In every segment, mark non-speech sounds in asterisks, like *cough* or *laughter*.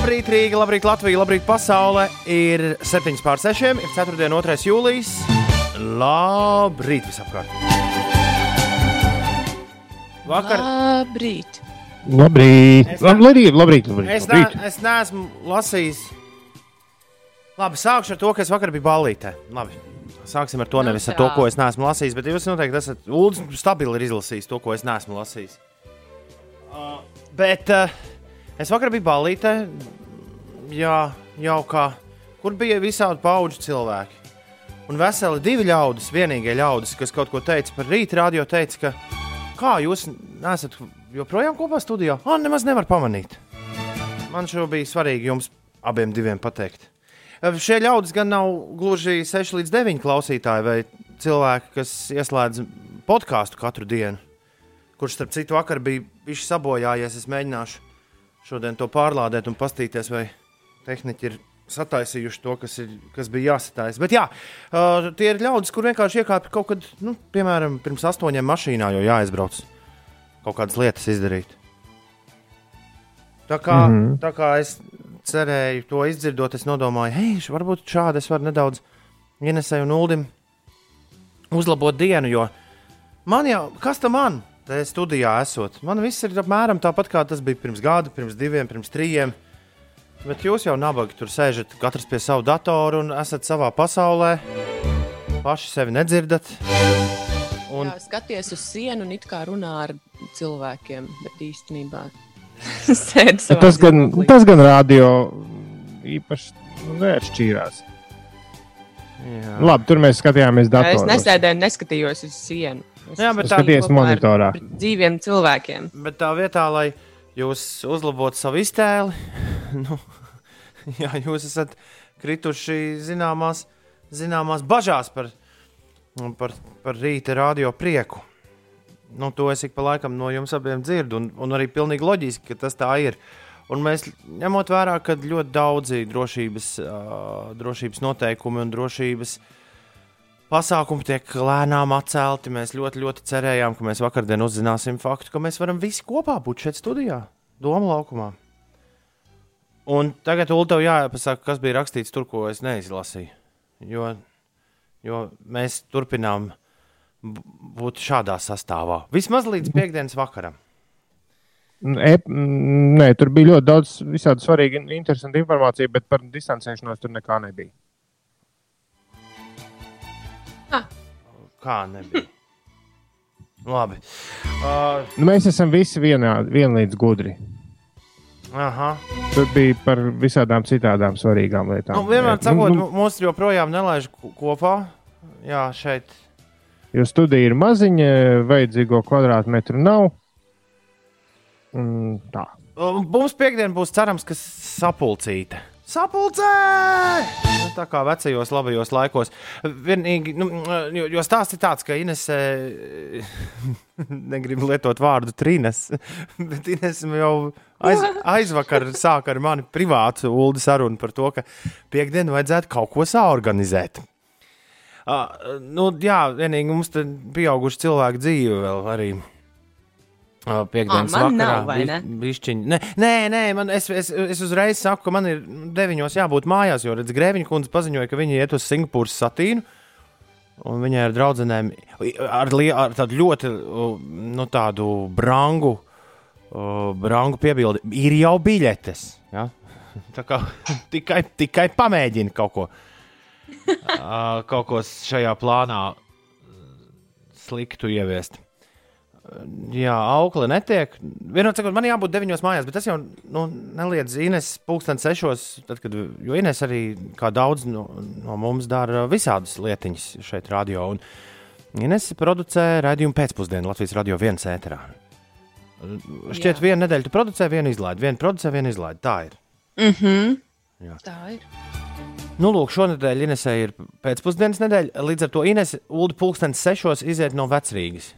Labrīt, Rīga, labrīt, Latvija, labrīt, pasaule. Ir 7 pār 6, ir 4. un 2. jūlijas. Labrīt, visapkārt. Vakar Labrīt! Labrīt! Es ne- Labrīt, labrīt, labrīt, es, ne, es neesmu lasījis. Labi, sākšu ar to, ka es vakar biju ballītē. Labi. Sāksim ar to, Nu, nevis ar to, ko es neesmu lasījis. Bet jūs noteikti esat Ulus stabili ir izlasījis to, ko es neesmu lasījis. Uh, bet uh, es vakar biju ballītē, jā, jaukā, kur bija visādi pauģu cilvēki. Un veseli divi ļaudis, vienīgie ļaudis, kas kaut ko teica par rītu, radio teica, ka kā jūs nesat joprojām kopā studijā? Ah, nemaz nevar pamanīt. Man šo bija svarīgi jums abiem diviem pateikt. Šie ļaudis gan nav gluži 6 līdz 9 klausītāji vai cilvēki, kas ieslēdz podkāstu katru dienu, kurš, starp citu, vakar bija sabojājies. Es mēģināšu šodien to pārlādēt un paskatīties, vai tehniķi ir sataisījuši to, kas, ir, kas bija jāsataisa. Bet jā, uh, tie ir ļaudis, kur vienkārši iekāpa kaut kad, nu, piemēram, pirms astoņiem mašīnā, jo jāaizbrauc kaut kādas lietas izdarīt. Tā kā, mm. -hmm. tā kā es cerēju to izdzirdot, es domāju, hei, varbūt šādi es varu nedaudz Inesai un Uldim uzlabot dienu, jo man jau, kas tam man, te studijā esot, man viss ir apmēram tāpat, kā tas bija pirms gada, pirms diviem, pirms trījiem. Bet jūs jau nabagi tur sēžat, katrs pie sava datora un esat savā pasaulē. Paši sevi nedzirdat. Un, Jā, skaties uz sienu un it kā runā ar cilvēkiem, bet īstenībā *laughs* sēdi savā Tas gan, dzīvoklī. tas gan radio īpaši nu, neatšķīrās. jā. Labi, tur mēs skatījāmies Es datorā. nesēdēju, neskatījos uz sienu. Es Jā, bet tā- Skaties monitorā. Dzīviem cilvēkiem. Bet tā vietā, lai jūs uzlabotu savu iztēli, *laughs* nu, jā, jūs esat krituši zināmās, zināmās bažās par, par, par rīta radio prieku. Nu, to es ik pa laikam no jums abiem dzirdu, un, un arī pilnīgi loģiski, ka tas tā ir. Un mēs ņemot vērā, ka ļoti daudzi drošības, uh, drošības noteikumi un drošības pasākumi tiek lēnām atcelti. Mēs ļoti, ļoti cerējām, ka mēs vakardien uzzināsim faktu, ka mēs varam visi kopā būt šeit studijā, Doma laukumā. Un tagad Ulu jāpasaka, kas bija rakstīts tur, ko es neizlasīju. Jo, jo mēs turpinām būt šādā sastāvā. Vismaz līdz piekdienas vakaram. E, nē, tur bija ļoti daudz visādi svarīgi un interesanti informācija, bet par distancēšanos tur nekā nebija. Kā nebija? Labi. Uh, Nu, mēs esam visi vienā, vienlīdz gudri. aha. Tur bija par visādām citām svarīgām lietām. Nu, vienmēr Nu, sakot, nu, mūs joprojām nelaiž ko- kopā. Jā, šeit. Jo studija ir maziņa, vajadzīgo kvadrātmetru nav. Un tā. Mums piekdienā būs cerams, ka sapulcīte. Sapulcē! Nu, tā kā vecajos labajos laikos. Vienīgi, nu, jo, jo stāsts ir tāds, ka Ines *laughs* negribu lietot vārdu trīnes, *laughs* bet Ines jau aiz, aizvakar sāka ar mani privātu ulu sarunu par to, ka piekdienu vajadzētu kaut ko saorganizēt. Uh, nu, jā, vienīgi mums te pieauguši cilvēku dzīve vēl arī. Piektdienas man vakarā nav, ne? bišķiņ. Nē, nē, nē man, es, es, es uzreiz saku, ka man ir deviņos jābūt mājās, jo redz, Grēviņa kundze paziņoja, ka viņa iet uz Singapūras satīnu. Un viņai ar draugiem ar, li- ar tādu ļoti nu, tādu brangu, uh, brangu piebildi. Ir jau biļetes. Ja? *laughs* Tā kā tikai, tikai pamēģini kaut ko, *laughs* uh, kaut ko šajā plānā sliktu ieviest. Jā, aukli netiek. Vienot sakot, man jābūt deviņos mājās, bet tas jau nu, neliedz Ines pulksten sešos, tad, kad, jo Ines arī, kā daudz no, no mums, dara visādas lietiņas šeit radio. Un Ines producē raidījumu pēcpusdienu Latvijas radio viens ēterā. Šķiet, Jā. vienu nedēļu tu producē, vienu izlaidi, vienu producē, vienu izlaidi. Tā ir. Mm -hmm. Jā. Tā ir. Nu, lūk, šonadēļ Inesē ir pēcpusdienas nedēļa. Līdz ar to Ines Ulu pulksten sešos iziet no vecrīgas.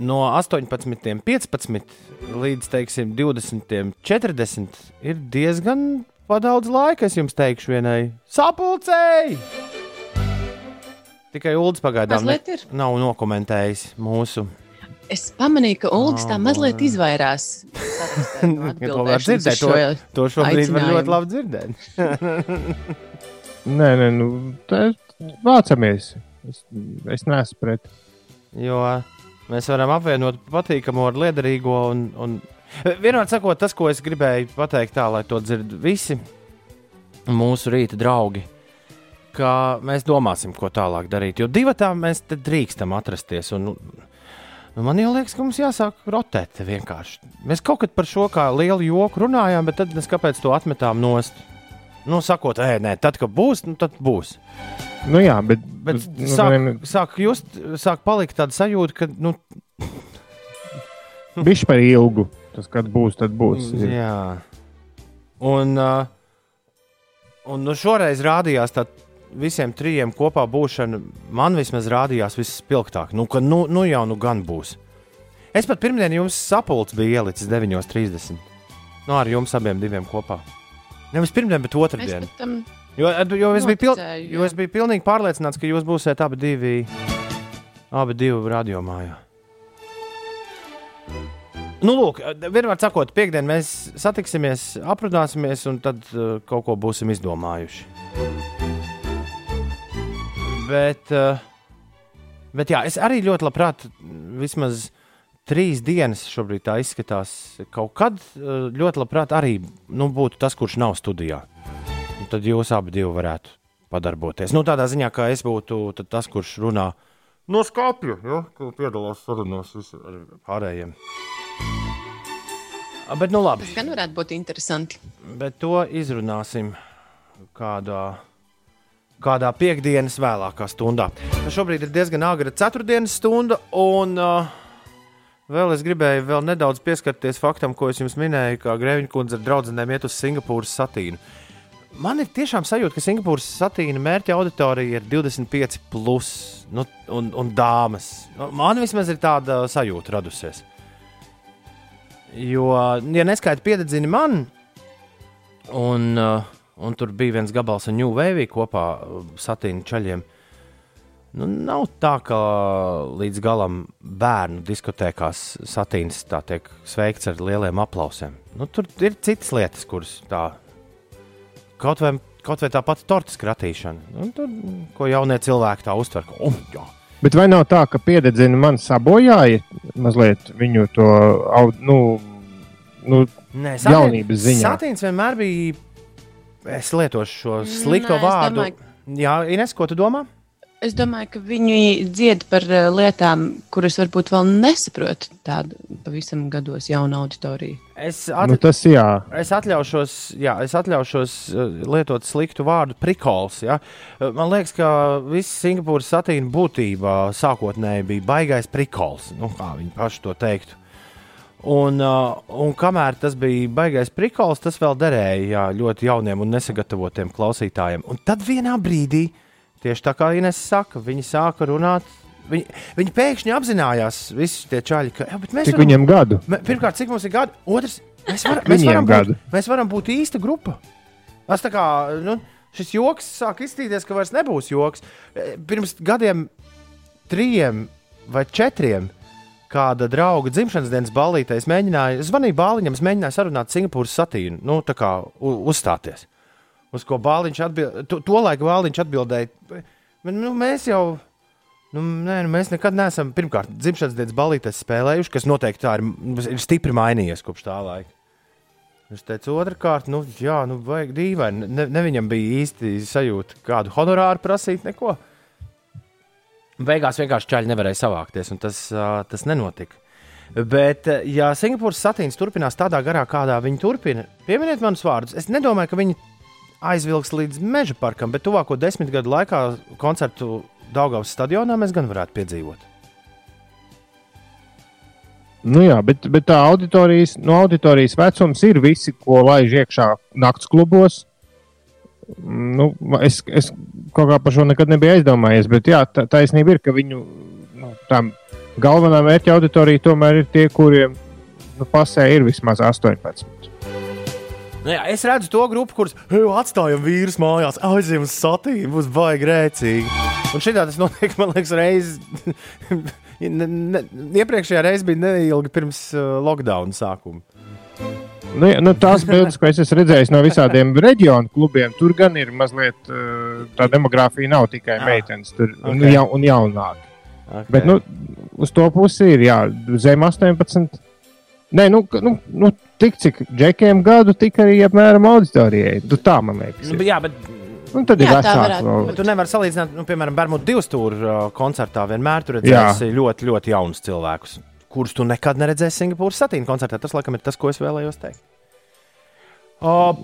No 18.15 līdz teiksim, 20.40 ir diezgan daudz laika, es jums teikšu, vienai sapulcēji. Tikai Ulas pagaidām ne, nav nokomentējis mūsu Es pamanīju, ka Ulas tā mazliet izvairās. *laughs* no Ja to var dzirdēt, šo To šobrīd var ļoti labi dzirdēt. *laughs* Nē, nē, nu, tā vācamies. Es, es neesmu pret. Jo mēs varam apvienot patīkamo ar liederīgo. Un, un... Vienmēr sakot, tas, ko es gribēju pateikt, tā, lai to dzird visi mūsu rīta draugi, ka mēs domāsim, ko tālāk darīt. Jo divi tā mēs drīkstam atrasties. Un, nu, man liekas, ka mums jāsāk rotēt vienkārši. Mēs kaut kad par šo kā lielu joku runājām, bet tad mēs kāpēc to atmetām nost. Nu, sakot, ē, nē, tad, kad būs, nu, tad būs. Nu, jā, bet, Bet nu, sāk, vienam- sāk, just, sāk palikt tāda sajūta, ka nu, Bišķi par ilgu. Tas, kad būs, tad būs. Jā. Un, uh, un nu šoreiz rādījās tā visiem trijiem kopā būšana. Man vismaz rādījās vispilgtāk. Nu, ka nu, nu jau nu gan būs. Es pat pirmdien jums sapulcs bija ielicis 9.30. Nu, ar jums abiem diviem kopā. Nevis pirmdien, bet Es otrdien. pat tam Jo, jo, es biju pil... Noticēju, jā. jo es biju pilnīgi pārliecināts, ka jūs būsiet abi divi, abi divi radiomājā. Nu, lūk, vienmēr sakot, piekdien mēs satiksimies, aprunāsimies un tad uh, kaut ko būsim izdomājuši. Bet, uh, bet jā, es arī ļoti labprāt, vismaz trīs dienas šobrīd tā izskatās, kaut kad uh, ļoti labprāt arī nu, būtu tas, kurš nav studijā. Un tad jūs abi divi varētu padarboties. Nu, tādā ziņā, ka es būtu tas, kurš runā no skāpja, ja, ka piedalās sarunās ar pārējiem. Bet, nu, labi, tas gan varētu būt interesanti. bet to izrunāsim kādā, kādā piekdienas vēlākā stundā. Šobrīd ir diezgan agra ceturtdienas stunda, un uh, vēl es gribēju vēl nedaudz pieskarties faktam, ko es jums minēju, ka Grēviņa kundze ar draugiem iet uz Singapūras satīnu. Man ir tiešām sajūta, ka Singapūras satīna mērķa auditorija ir 25, plus, nu, un, un dāmas. Nu, Man vismaz ir tāda sajūta radusies. Jo, ja neskaita piededzini man, un, uh, un tur bija viens gabals ar New Wave kopā uh, satīna čaļiem, nu, nav tā, ka līdz galam bērnu diskotēkās satīns tā tiek sveikts ar lieliem aplausiem. Nu, tur ir citas lietas, kuras tā kaut vai, kaut vai tā pati torta skratīšana. Un tur, ko jaunie cilvēki tā uztver, ka, oh, jā, Bet vai nav tā, ka piededzina man sabojāja mazliet viņu to nu, nu, Nē, Jaunības ziņā. Satīns vienmēr bija. Es lietošu šo slikto Nē, vārdu. domāju- Jā, Ines, ko tu domā? Es domāju, ka viņi dzied par eh, lietām, kuras varbūt vēl nesaprot tādu pavisam gados jaunu auditoriju. Es, nu, at, tas jā. es atļaušos, jā, es atļaušos uh, lietot sliktu vārdu prikols. Ja? Uh, Man liekas, ka viss Singapūras satīna būtībā sākotnēji bija baigais prikols. Nu, kā viņi paši to teiktu. Un, uh, un kamēr tas bija baigais prikols, tas vēl derēja jā, ļoti jauniem un nesagatavotiem klausītājiem. Un tad vienā brīdī, tieši tā kā Ines saka, viņi sāka runāt. Viņi, viņi pēkšņi apzinājās, visi tie čaļi, ka jā, mēs Cik varam- viņam gadu? Mē- Pirmkārt, cik mums ir gadi? Otrs, mēs, var, *laughs* mēs, Viņiem varam, gadu. būt, mēs varam būt īsta grupa. Tas tā kā nu, šis joks sāk izstīties, ka vairs nebūs joks. E, Pirms gadiem, trim vai četriem, kāda drauga dzimšanas dienas mēģināju, es zvanīju Bāliņam, es mēģināju sarunāt Singapūras satīnu, nu, tā kā uzstāties. Uz ko Bāliņš atbildēja, to, to laiku Bāliņš atbildēja, nu, mēs jau. Nu, nē, nu, mēs nekad neesam, pirmkārt, dzimšanas dienas balītes spēlējuši, kas noteikti tā ir, ir stipri mainījies kopš tā laika. Es teicu, otrkārt, nu, jā, nu, vajag dīvaini. Ne, ne viņam bija īsti sajūta, kādu honorāru prasīt, neko. Beigās vienkārši čaļi nevarēja savākties, un tas, tas nenotika. Bet, ja Singapūras satīns turpinās tādā garā, kādā viņi turpina, pieminiet manus vārdus. Es nedomāju, ka viņi aizvilks līdz meža parkam, bet tuvāko desmit gadu laikā koncertu Daugavas stadionā mēs gan varētu piedzīvot. Nu jā, bet, bet tā auditorijas, no auditorijas vecums ir visi, ko laiž iekšā naktas klubos. Nu, es, es kaut kā par šo nekad nebiju aizdomājies, bet jā, tā, taisnība ir, ka viņu nu, galvenā mērķa auditorija tomēr ir tie, kuriem nu, pasē ir vismaz 18. Nu, jā, es redzu to grupu, kuras "Ej, atstājam vīrus mājās, aizjām uz satīnu, būs baigi rēcīgi. Un šitā tas notiek, *laughs* man liekas, reizes *laughs* ne, ne, iepriekšējā reizē bija neilgi pirms uh, lockdown sākuma. Nu, ja, nu, tās *laughs* bildes, ko es esmu redzējis no visādiem reģionu klubiem, tur gan ir mazliet uh, tā demogrāfija, nav tikai Ah, meitenes tur, okay. un, ja, un jaunāki. Okay. Bet nu, uz to pusi ir jā, zem 18. Nē, nu, nu, nu tik cik džekiem gadu, tik arī apmēram auditorijai. Tu tā man liekas. nu, ir. jā, bet, Un tad ir Jā, varētu vēl. bet tu nevari salīdzināt, nu, piemēram, Bermudu divu stūra uh, koncertā. Vienmēr tur redzēsi ļoti, ļoti jaunus cilvēkus, kurus tu nekad neredzēsi Singapūras satīna koncertā. Tas, laikam, ir tas, ko es vēlējos teikt. Uh,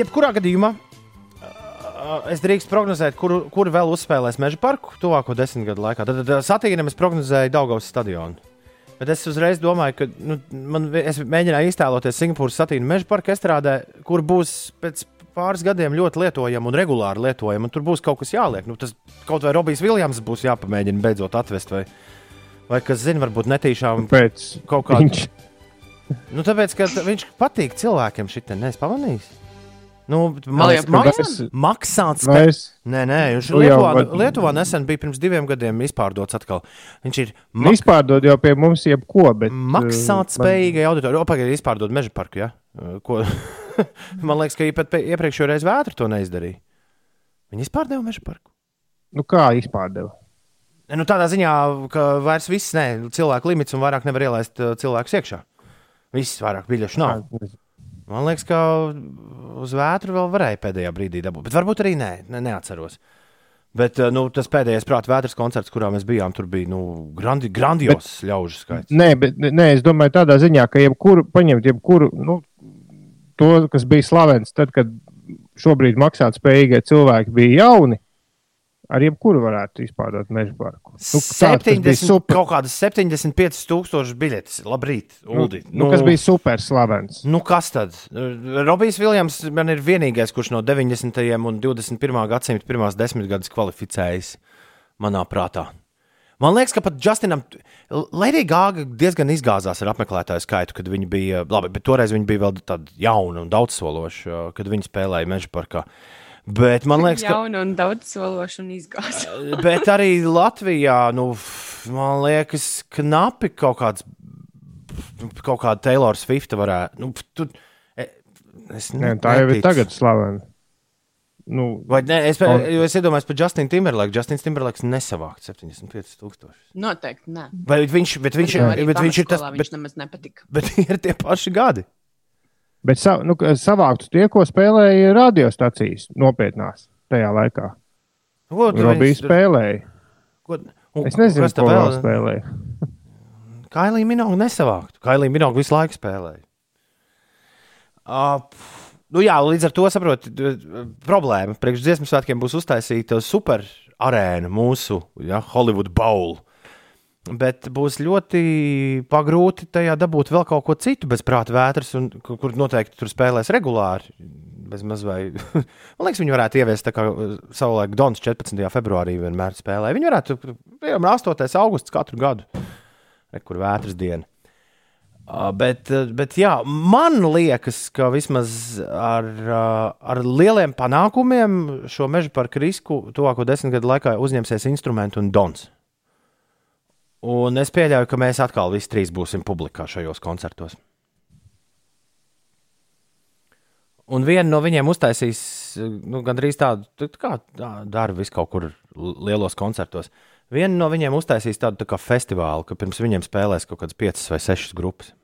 jebkurā gadījumā. uh, Es drīkstu prognozēt, kuru, kuru vēl uzspēlēs Meža parku tuvāko desmit gadu laikā. Tad, tad satīnam es prognozēju Daugavas stadionu. Bet es uzreiz domāju, ka nu, man, es mēģināju iztēloties Singapūras satīnu meža parka estrādē, kur būs pēc pāris gadiem ļoti lietojama un regulāri lietojama. Un tur būs kaut kas jāliek. Nu, tas kaut vai Robijs Viljams būs jāpamēģina beidzot atvest. Vai, vai kas zina, varbūt netīšām Pēc kaut kādā viņš Nu, tāpēc, ka viņš patīk cilvēkiem šitā, neesmu pamanījis. Nu, man liekas, joprojām? maks, maksāts spēks. vairs Nē, nē, viņš Nu jau Lietuvā, var- Lietuvā nesen bija pirms diviem gadiem izpārdots atkal. Viņš ir mak neizpārdod jau pie mums jebko. Bet, maksāt uh, spējīgai auditorijai. Pagaidām, izpārdot meža parku. Ja? Uh, Ko? *laughs* man liekas, ka pat iepriekšējo reizi vētru to neizdarīja. Viņi izpārdeva meža parku. Man, nu, kā izpārdeva? Ne, Nu, tādā ziņā, ka vairs viss ir cilvēku limits un vairāk nevar ielaist uh, cilvēkus iekšā. Viss vairāk biļešu nav. Man liekas, ka uz vētru vēl varēja pēdējā brīdī dabūt. Bet varbūt arī nē, ne, neatceros. Bet uh, nu, tas pēdējais prāta vētras koncerts, kurā mēs bijām, tur bija nu, grandi, grandios ļaužu skaits. Nē, bet nē, es domāju, tādā ziņā, ka jebkuru paņemt, jebkuru nu, to, kas bija slavens, tad, kad šobrīd maksāt spējīgie cilvēki bija jauni, ar jebkuru varētu izpārdot meža parku. Nu, tāds tas bija 70, super, kaut kādas 75 tūkstoši biļetes. Labrīt, nu, Uldi. nu, kas bija super slavens. Nu, kas tad? Robijs Viljams man ir vienīgais, kurš no 90. un 21. gadsimta pirmās desmitgades kvalificējas manā prātā. Man liekas, ka pat Justinam, Lēdija Gāga diezgan izgāzās ar apmeklētāju skaitu, kad viņi bija, labi, bet toreiz viņi bija vēl tādi jauni un daudzsološi, kad viņi spēlēja Meža parkā. Bet man liekas, ka. Jauna un daudz sološa un izgāza. *laughs* Bet arī Latvijā, nu, man liekas, knapi kaut kāds, kaut kāda Taylor Swift varētu. Nu, tu, e, es Nē, tā jau ir tagad slavena. Nu, Vai ne? Es, Un- jo es iedomājos par Justinu Timberlake. Justins Timberlake nesavākt 75,000. Noteikti nē. Bet viņš, bet viņš, ir, arī bet viņš ir tas, bet, Viņš nemaz nepatika. bet *laughs* ir tie paši gadi. Bet sa, nu, savāktu tie, ko spēlēja radiostacijas nopietnās tajā laikā. Ko Robija viņus tur- spēlēja. ko- un Es nezinu, kas ko tā vēl spēlēja. *laughs* Kailī Minogu nesavākt. Kailī Minogu visu laiku spēlēja. Uh, nu jā, līdz ar to saprotu, problēma. Priekš dziesmu svētkiem būs uztaisīta super arēna mūsu ja, Hollywood Bowl. Bet būs ļoti pagrūti tajā dabūt vēl kaut ko citu bez prāta vētras, un, kur noteikti tur spēlēs regulāri. Vai. *laughs* Man liekas, viņi varētu ieviest uh, savulaik Dons 14. februārī vienmēr spēlēja. Viņi varētu, piemēram, 8. augusts katru gadu, kur vētras diena. Uh, Bet, uh, bet jā, man liekas, ka vismaz ar, ar lieliem panākumiem šo meža parku risku tuvāko desmit gadu laikā uzņemsies instruments un dons. Un es pieļauju, ka mēs atkal visi trīs būsim publikā šajos koncertos. Un viena no viņiem uztaisīs nu, gandrīz tādu, tā kā tā dara visu kaut kur lielos koncertos. Viena no viņiem uztaisīs tādu tā kā festivālu, ka pirms viņiem spēlēs kaut kādas piecas vai sešas grupas.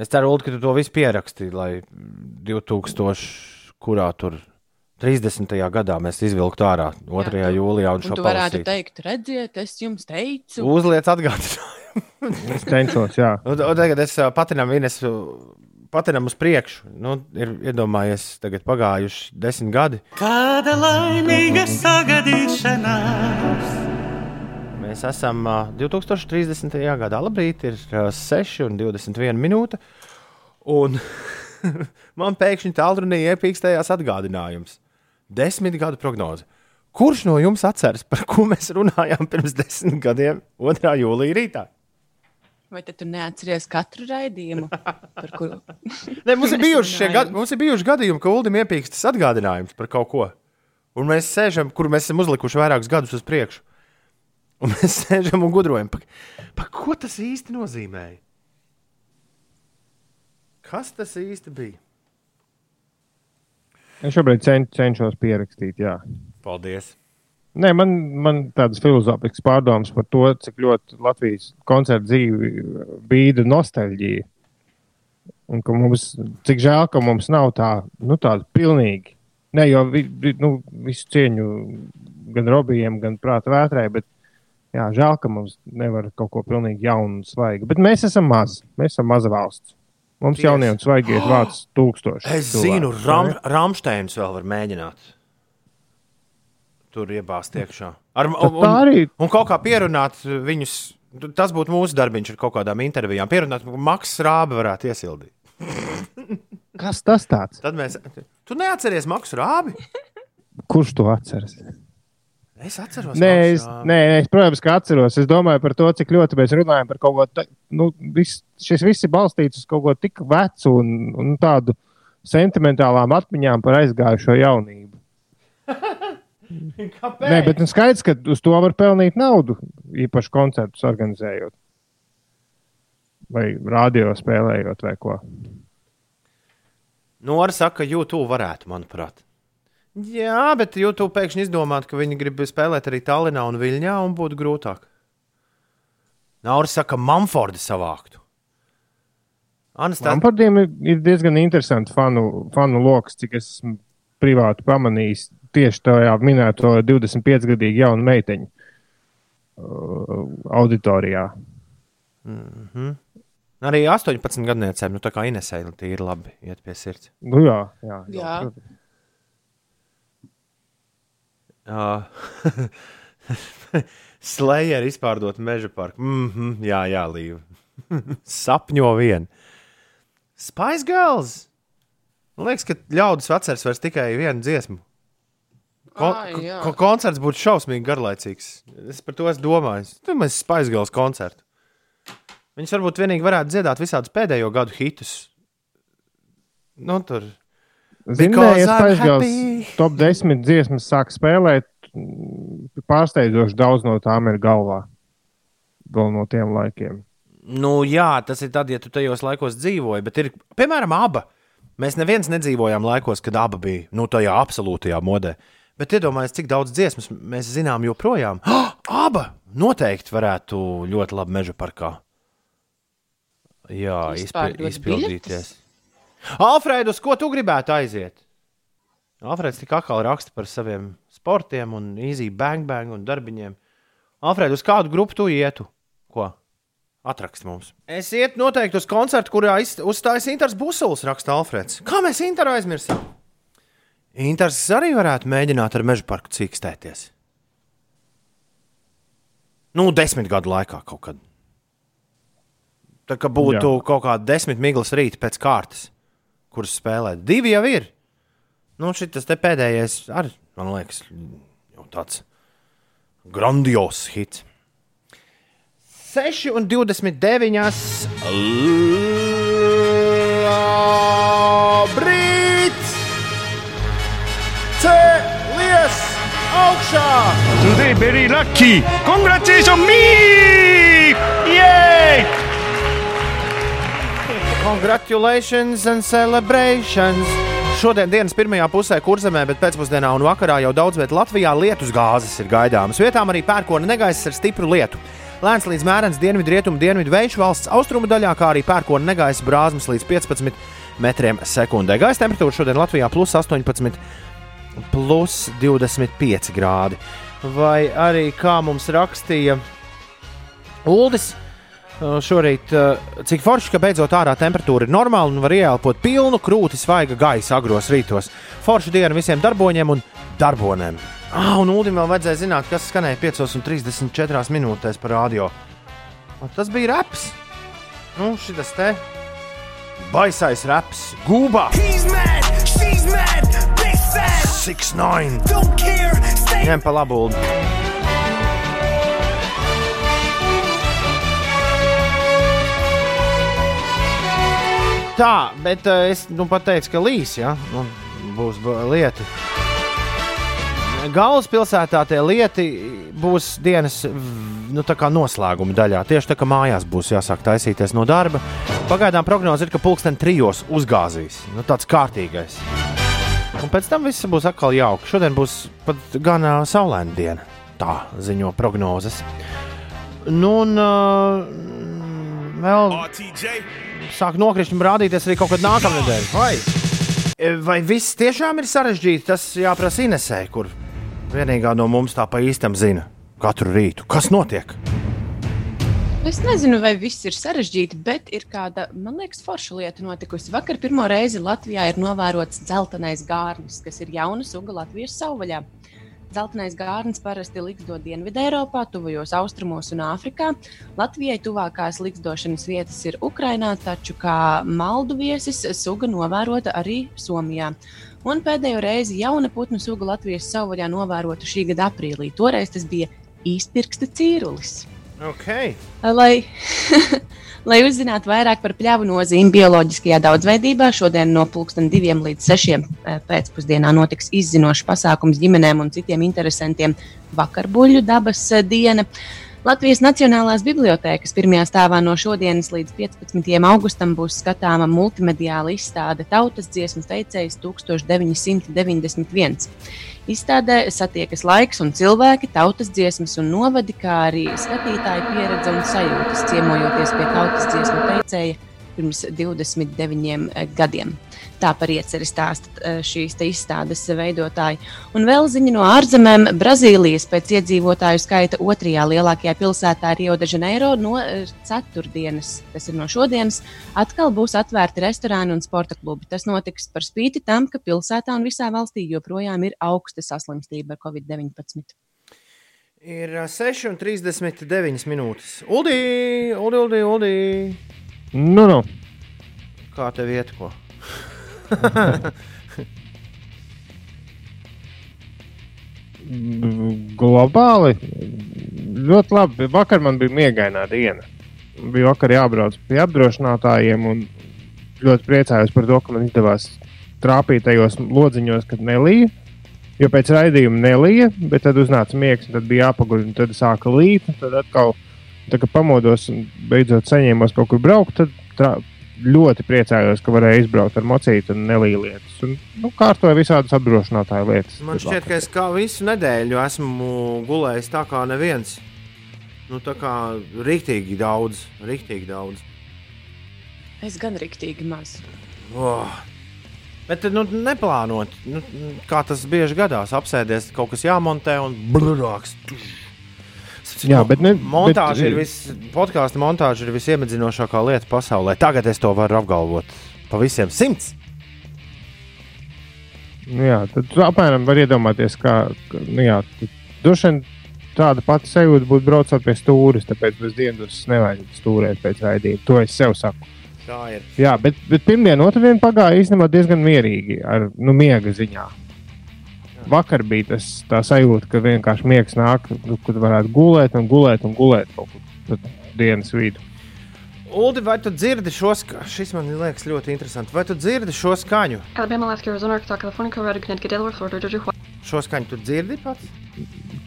Es ceru, Ulu, ka tu to visu pierakstīji, lai 2000. kurā tur 30. gadā mēs izvilktu ārā 2. tu- jūlijā un Un šo tu varētu palasītu. teikt, redziet, es jums teicu. Uzliec atgādinājumu. *laughs* Es cenšos, jā. Un, un tagad es patinam, Ines, patinam uz priekšu. Nu, ir iedomājies, tagad pagājuši desmit gadi. Kāda laimīga sagadīšanās! Mēs esam ā, 2030. gadā. Labrīt, ir ā, 6 un 21 minūte. Un *laughs* man pēkšņi tālrunī iepīkstējās atgādinājums. Desmit gadu prognoze. Kurš no jums atceras, par ko mēs runājām pirms desmit gadiem, 2. jūlijā rītā? Vai tu neatceries katru raidījumu, kuru *laughs* Ne, mums, ir bijuši gadi, mums ir bijuši gadījumi, ka Ulim iepīkstas atgādinājums par kaut ko. Un mēs sēžam, kur mēs esam uzlikuši vairākus gadus uz priekšu. Un mēs *laughs* sēžam un gudrojam, pa, pa ko tas īsti nozīmēja. Kas tas īsti bija? Es šobrīd cen, cenšos pierakstīt, jā. Paldies! Nē, man, man tādas filozofiskas pārdomas par to, cik ļoti Latvijas koncerta dzīve bīda nostalģija. Un ka mums, cik žēl, ka mums nav tā, nu, tāda pilnīgi. Ne jau vi, vi, nu, visu cieņu gan robijiem, gan prāta vētrai, bet jā, žēl, ka mums nevar kaut ko pilnīgi jaunu un svaigu. Bet mēs esam mazi, mēs esam maza valsts. Mums Tiesa. jaunie un svaigi ir *gasps* vārds tūkstoši. Es cilvēku, zinu, Ram, ne? Rāmsteins vēl var mēģināt. Tur iebāzt iekšā. Ar, un, arī un kaut kā pierunāt viņus. Tas būtu mūsu darbiņš ar kaut kādām intervijām. Pierunāt, ka Maks Rāba varētu iesildīt. kas tas tāds? Tad mēs. Tu neatceries Maksu Rābi? Kurš to atceras? Es atceros. Nē, es, nē, es, protams, ka atceros. Es domāju par to, cik ļoti mēs runājam par kaut ko tādu. Nu, vis, šis viss ir balstīts uz kaut ko tik vecu un, un tādu sentimentālām atmiņām par aizgājušo jaunību. *laughs* Kāpēc? Nē, bet nu, skaidrs, ka uz to var pelnīt naudu, īpaši koncertus organizējot. Vai radio spēlējot, vai ko. Nora saka, ka YouTube varētu, manuprāt. Jā, bet YouTube pēkšņi izdomāt, ka viņi grib spēlēt arī Tallinā un Viļņā, un būtu grūtāk. Nora saka, ka Manfordi savāktu. Anastācija. Lampardiem ir, ir diezgan interesants fanu, fanu lokus, cik es privāti pamanījis tieši tajā minēto 25-gadīgu jaunu meiteņu uh, auditorijā. Arī 18 gadniecēm, nu tā kā Inesē, ir labi iet pie sirds. Nu, jā, jā, Jā. protams. Uh, *laughs* Slayer izpārdot meža parku. Mm -hmm, jā, jā, līva. *laughs* Sapņo vien. Spice Girls. Man liekas, ka ļaudis atceras vairs tikai vienu dziesmu. Kon Ai, ko koncerts būtu šausmīgi garlaicīgs. Es par to esmu domājis. Tur mēs Spice Girls koncertu. Viņus varbūt vienīgi varētu dziedāt visādus pēdējo gadu hitus. Nu, tur. Spice Girls happy. top 10 dziesmas sāk spēlēt, mm, pārsteidzoši daudz no tām ir galvā. Vēl no tiem laikiem. Nu, jā, tas ir tad, ja tu tajos laikos dzīvoji, bet ir, piemēram, aba. Mēs neviens nedzīvojām laikos, kad abi bija nu, tajā absolūtajā modē. Bet iedomājieties, cik daudz dziesmas mēs zinām joprojām. Oh, *gasps* aba noteikti varētu ļoti labi meža parkā. Jā, izpildīties. biļetes? Alfrēd, uz ko tu gribētu aiziet? Alfrēds tik atkal raksta par saviem sportiem, un easy bang bang un darbiņiem. Alfrēd, uz kādu grupu tu ietu? Ko? Atrakst mums. Es ietu noteikti uz koncertu, kurā uzstājas Inters Busuls, raksta Alfrēds. Kā mēs Interu aizmirsām? Inters arī varētu mēģināt ar meža parku cīkstēties. Nu, desmit gadu laikā kaut kad. Tā kā būtu Jā. Kaut kāda desmit miglas rīta pēc kārtas, kuras spēlēt. Divi jau ir. Nu, šis pēdējais arī, man liekas, jau tāds grandios hits. 6 un 29. Labrīt! Cēlies augšā! Today very lucky. Congratulations me! Yay! Congratulations and celebrations! Šodien dienas pirmajā pusē kurzemē, bet pēcpusdienā un vakarā jau daudz vietā Latvijā lietus gāzes ir gaidāmas. Vietām arī pērkona negaiss ar stipru lietu. Lēns līdz mērens dienvidu rietumu dienvidu vējš valsts austrumu daļā, kā arī pērkona negaisa brāzmas līdz 15 metriem sekundē. Gaisa temperatūra šodien Latvijā plus 18, plus 25 grādi. Vai arī kā mums rakstīja Uldis, Uh, Šorīt, uh, cik forši, ka beidzot ārā temperatūra ir normāla un var ieelpot pilnu krūti svaiga gaisa agros rītos. Forši diena visiem darboņiem un darbonēm. Ah, un Ulim vēl vajadzēja zināt, kas skanēja 5,34 minūtēs par radio. Un tas bija raps. Nu, šis te baisais raps. Gūbā! He's mad, she's mad, big sad, 6-9! don't care, stay Ņem pa labu! Uldi. Tā, bet uh, es nu, pat teicu, ka līs, ja nu, būs lieta. galvaspilsētā tie lieti būs dienas nu, noslēguma daļā. Tieši tā kā mājās būs jāsāk taisīties no darba. Pagaidām prognoze ir, ka pulksten trijos uzgāzīs. Nu, tāds kārtīgais. Un pēc tam viss būs atkal jauki. Šodien būs pat gan uh, saulaina diena. Tā ziņo prognozes. Nu, un uh, vēl sāk nokrist un rādīties arī kaut kad nākamā nedēļa. Vai? E, Vai viss tiešām ir sarežģīti? Tas jāprasa Inesē, kur vienīgā no mums tā pa īstam zina katru rītu. Kas notiek? Es nezinu, vai viss ir sarežģīti, bet ir kāda, man liekas, forša lieta notikusi. Vakar pirmo reizi Latvijā ir novērots dzeltenais gārnis, kas ir jauna suga Latvijas savvaļā. Zeltenais gārnis parasti liksto Dienvidē, Eiropā, tuvajos austrumos un Āfrikā. Latvijai tuvākās likstošanas vietas ir Ukrainā, taču kā maldu viesis suga novērota arī Somijā. Un pēdējo reizi jauna putnu suga Latvijas savvaļā novērota šī gada aprīlī. Toreiz tas bija īstpirksta cīrulis. Okay. Lai, *laughs* lai uzzinātu vairāk par pļāvu nozīmi bioloģiskajā daudzveidībā, šodien no 2 līdz 6 pēcpusdienā notiks izzinošs pasākums ģimenēm un citiem interesantiem vakarbuļu dabas eh, diena. Latvijas Nacionālās bibliotēkas pirmajā stāvā no šodienas līdz 15. augustam būs skatāma multimediāla izstāde Tautas dziesmu teicējs 1991. Izstādē satiekas laiks un cilvēki, tautas dziesmas un novadi, kā arī skatītāju pieredze un sajūtas, ciemojoties pie tautas dziesmu teicēja pirms 29 gadiem. Tā par ieceri stāsta eh, šīs te izstādes veidotāji. Un vēl ziņa no ārzemēm. Brazīlijas pēc iedzīvotāju skaita otrajā lielākajā pilsētā Rio de Janeiro no eh, ceturtdienas, tas ir no šodienas, atkal būs atvērti restorāni un sporta klubi. Tas notiks par spīti tam, ka pilsētā un visā valstī joprojām ir augsta saslimstība ar covid-19. Ir ā, 6,39 minūtes. Uldī, Uldī, Uldī, Uldī. Nu, nu. Kā tev iet? Ko? Globāli ļoti labi. Vakar man bija miegainā diena. Bija vakar jābrauc pie apdrošinātājiem un ļoti priecājos par to, ka man izdevās trāpīt tajos lodziņos, kad nelīja. Jo pēc raidījuma nelīja, bet tad uznāca miegs, un tad bija jāpaguļ, un tad sāka līt. Tad atkal, tā, kad pamodos un beidzot saņēmos kaut kur braukt, tad ļoti priecājos, ka varēju izbraukt ar mocītu un nelīja lietas. Un, nu, kārtoju visādas apdrošinātāju lietas. Man šķiet, ka es kā visu nedēļu esmu gulējis tā kā neviens. Nu, tā kā rīktīgi daudz, rīktīgi daudz. Es gan rīktīgi maz. Oh. Bet, nu, neplānot, nu, kā tas bieži gadās, apsēdies, kaut kas jāmontē un brūks. Jā, bet ne- montāža bet- ir viss, podkāstu montāža ir visiemiedzinošākā lieta pasaulē. Tagad es to varu apgalvot pa visiem simts. Nu, jā, tad apmēram var iedomāties, kā nu, jā, droši vien tāda pati sajūta būtu braucot pie stūres. Tāpēc bez dienas nevajag stūrēt pēc raidījuma. To es sev saku. Jā, bet, bet pirmdiena, otrdiena pagāja īstenībā diezgan mierīgi ar nu, miega ziņā. Vakar bija tas tā sajūta, ka vienkārši miegs nāk, nu, kad varētu gulēt un gulēt un gulēt kaut kur dienas vidū. Uldi, vai tu dzirdi šo skaņu? Šis man liekas ļoti interesanti. Vai tu dzirdi šo skaņu? Alabama, Alaska, Arizona, Arkansas, California, Colorado, Connecticut, Delaware, Florida, Georgia, Hawaii. Šo skaņu tu dzirdi pats?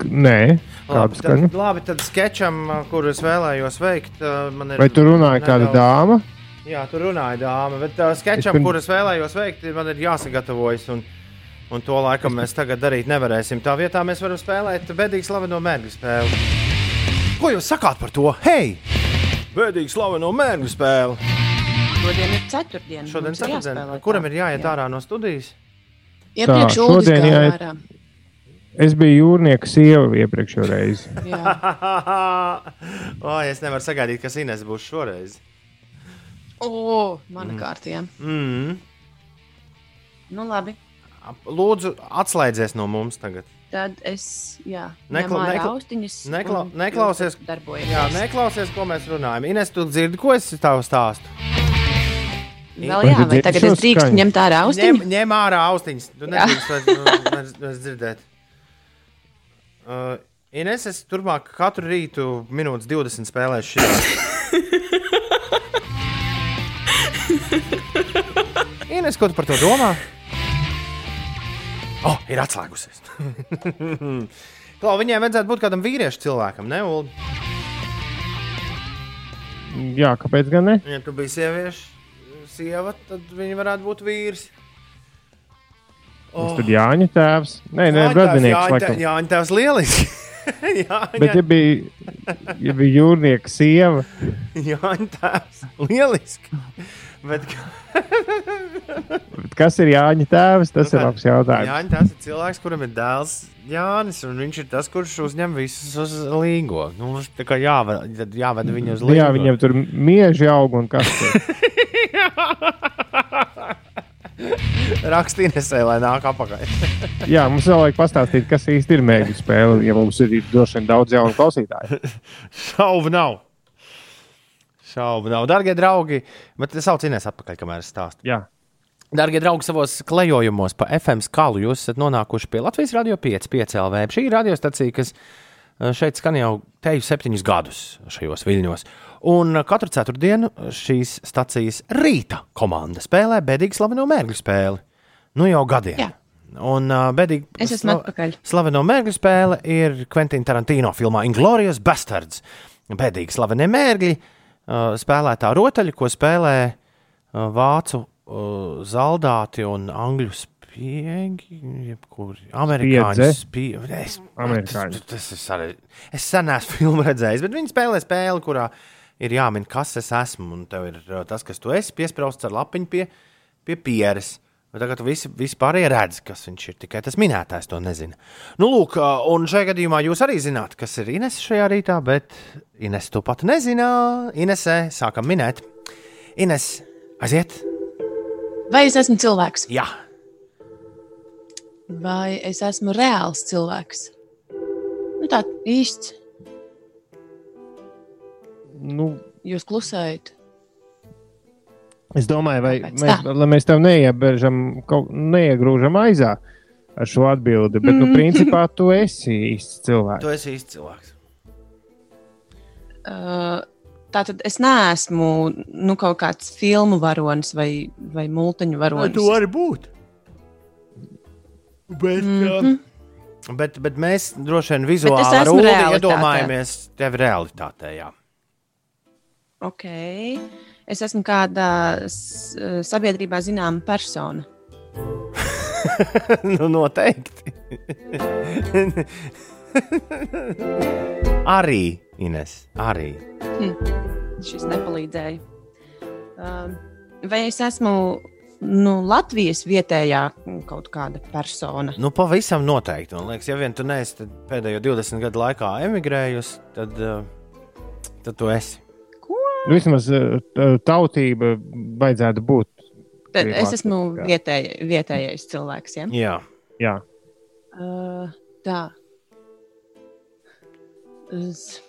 Nē, Labi, kāda skaņa. tad, labi, tad sketčam, uh, kuru es vēlējos veikt, uh, man ir. Vai tu runāji kāda nedaudz- dāma? Jā, tur runāja dāma, bet uh, sketčam, Es pirm- kur es vēlējos veikt, man ir jāsagatavojas. Un, un to laikam mēs tagad darīt nevarēsim. Tā vietā mēs varam spēlēt bedīgi slaveno mērķu spēli. Ko jūs sakāt par to? Hei! Bedīgi slaveno mērķu spēli. Šodien ir ceturtdiena. Šodien mums ir ceturtdien. jāspēlē Kuram ir jāiet Jā. ārā no studijas? Iepriekš Tā, Uldis šodien jāiet- ārā. Es biju jūrnieka sieva iepriekšējā reizē. *laughs* Jā. *laughs* o, es nevaru sagaidīt, kas Ines būs šoreiz. O, mana kārtījā. Mm. Nu, labi. Lūdzu, atslēdzies no mums tagad. Tad es, jā, Nekla- nekla- austiņas. nekla- neklausies-. Jā, neklausies, ko mēs runājam. Ines, tu dzirdi, ko es tev stāstu? Vēl Vai jā, vai tagad es drīkstu skaņu? ņemt ārā Ņem, austiņu? ņem ārā austiņas. Tu nedrīkst nu, vairs dzirdēt. Uh, Ines, es turpmāk katru rītu minūtes 20 spēlēšu šī. *laughs* Ines, ko tu par to domā? Oh, ir atslēgusies. *laughs* Klau, viņai vajadzētu būt kādam vīriešu cilvēkam, ne? Ulu? Jā, kāpēc gan ne? Ja tu biji sieviešu sieva, tad viņa varētu būt vīrs. Oh. Tad Jāņa tēvs. Nē, nē, Bradinieks. Jā, Jāņa tēvs lieliski. *laughs* Jāņa. Bet, ja bija, ja bija jūrnieka sieva, Jāņa tēvs lieliski. Bet, kas ir Jāņa tēvs? Tas Nu ir labs jautājums. Jāņa tēvs ir cilvēks, kuram ir dēls Jānis, un viņš ir tas, kurš uzņem visus uz līgo. Nu, viņš tā kā jāved, jāved viņu uz Nu līgo. Jā, viņam tur mieži aug un kas tur. *laughs* Rakstīnesē, lai nāk apakaļ. *laughs* Jā, mums vēl vajag pastāstīt, kas īsti ir mēģinājums spēle, ja mums ir droši vien daudz jaunu klausītāju. *laughs* Šaubu nav. Šaubu nav. Darbie draugi, bet es saucu Inês atpakaļ, kamēr es stāstu. Jā. Darbie draugi, savos klejojumos pa FM skalu jūs esat nonākuši pie Latvijas Rādio 5, 5 LV. Šī ir radiostacija, kas eh, šeit skan jau teju septiņus gadus šajos viļņos. Un eh, katru ceturtdienu šīs stacijas rīta komanda spēlē bedīgi slaveno mērķu spēli. Nu jau gadiem. Jā. Un uh, bedīgi Es esmu atpakaļ. Slaveno mērķu spēle ir Quentin Tarantino filmā Inglorious Bastards. Bēdīgi slavenie mērķi, uh, spēlētā rotaļa, ko spēlē vācu zaldāti un angļu spiegi, jebkuri amerikāņu spiegi. Es. Tas, tas ir sarežģīti. Es sen esmu *laughs* filmu redzējis, bet viņi spēlē spēli, kurā ir jāmin, kas es esmu. Un tev ir tas, kas tu esi, piesprāstīts ar lapiņu pie, pie pieres. Bet Tagad visi, visi pārējie redz, kas viņš ir. Tikai tas minētājs to nezina. Nu, lūk, un šajā gadījumā jūs arī zināt, kas ir Ines šajā rītā, bet Ines to pat nezina. Inesē sākam minēt. Ines, aiziet! Vai es esmu cilvēks? Jā, Vai es esmu reāls cilvēks? Nu, tā īsts. Nu, Jūs klusējat. Es domāju, vai Kāpēc mēs, tā? lai mēs tev neiebežam, kaut, neiegrūžam aizā ar šo atbildi, bet, nu, principā tu esi īsts cilvēks. tu esi īsts cilvēks. Uh, Tātad es neesmu nu, kaut kāds filmu varonis vai, vai multiņu varonis. vari būt. Bet, mm. -hmm. bet, bet mēs droši vien vizuāli realitātē. iedomājamies tevi realitātē. Jā. Ok. Es esmu kāda s- sabiedrībā zināma persona. *laughs* nu, noteikti. *laughs* arī Ines, arī. Šis nepalīdzēja. Um, Vai es esmu nu, Latvijas vietējā kaut kāda persona? Nu, pavisam noteikti. Man liekas, ja vien tu neesi pēdējo 20 gadu laikā emigrējusi, tad, uh, tad tu esi. Nu, vismaz eh, t- tautība vajadzētu būt. Bet Arī es esmu vietēj, vietējais cilvēks. Ja? Jā, Jā, Uh, tā. Es-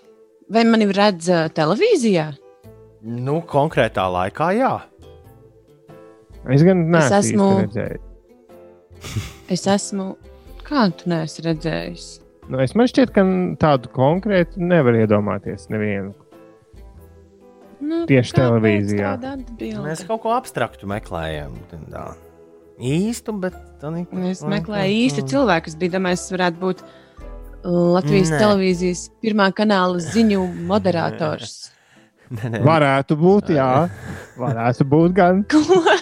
Vai mani redz uh, televīzijā? nu, konkrētā laikā, jā. es gan neesmu esmu- īsti redzējis. Es esmu. Kā tu neesi redzējis? Nu, es man šķiet, ka tādu konkrētu nevar iedomāties nevienu. Nu, Tieši televīzijā. Mēs kaut ko abstraktu meklējam. Tā. Īstu, bet tā nekā. Es meklēju īstu cilvēku, kas bija domājis, varētu būt Latvijas Nē. Televīzijas pirmā kanāla ziņu moderators. Nē, nē. Varētu būt, jā. Varētu būt gan.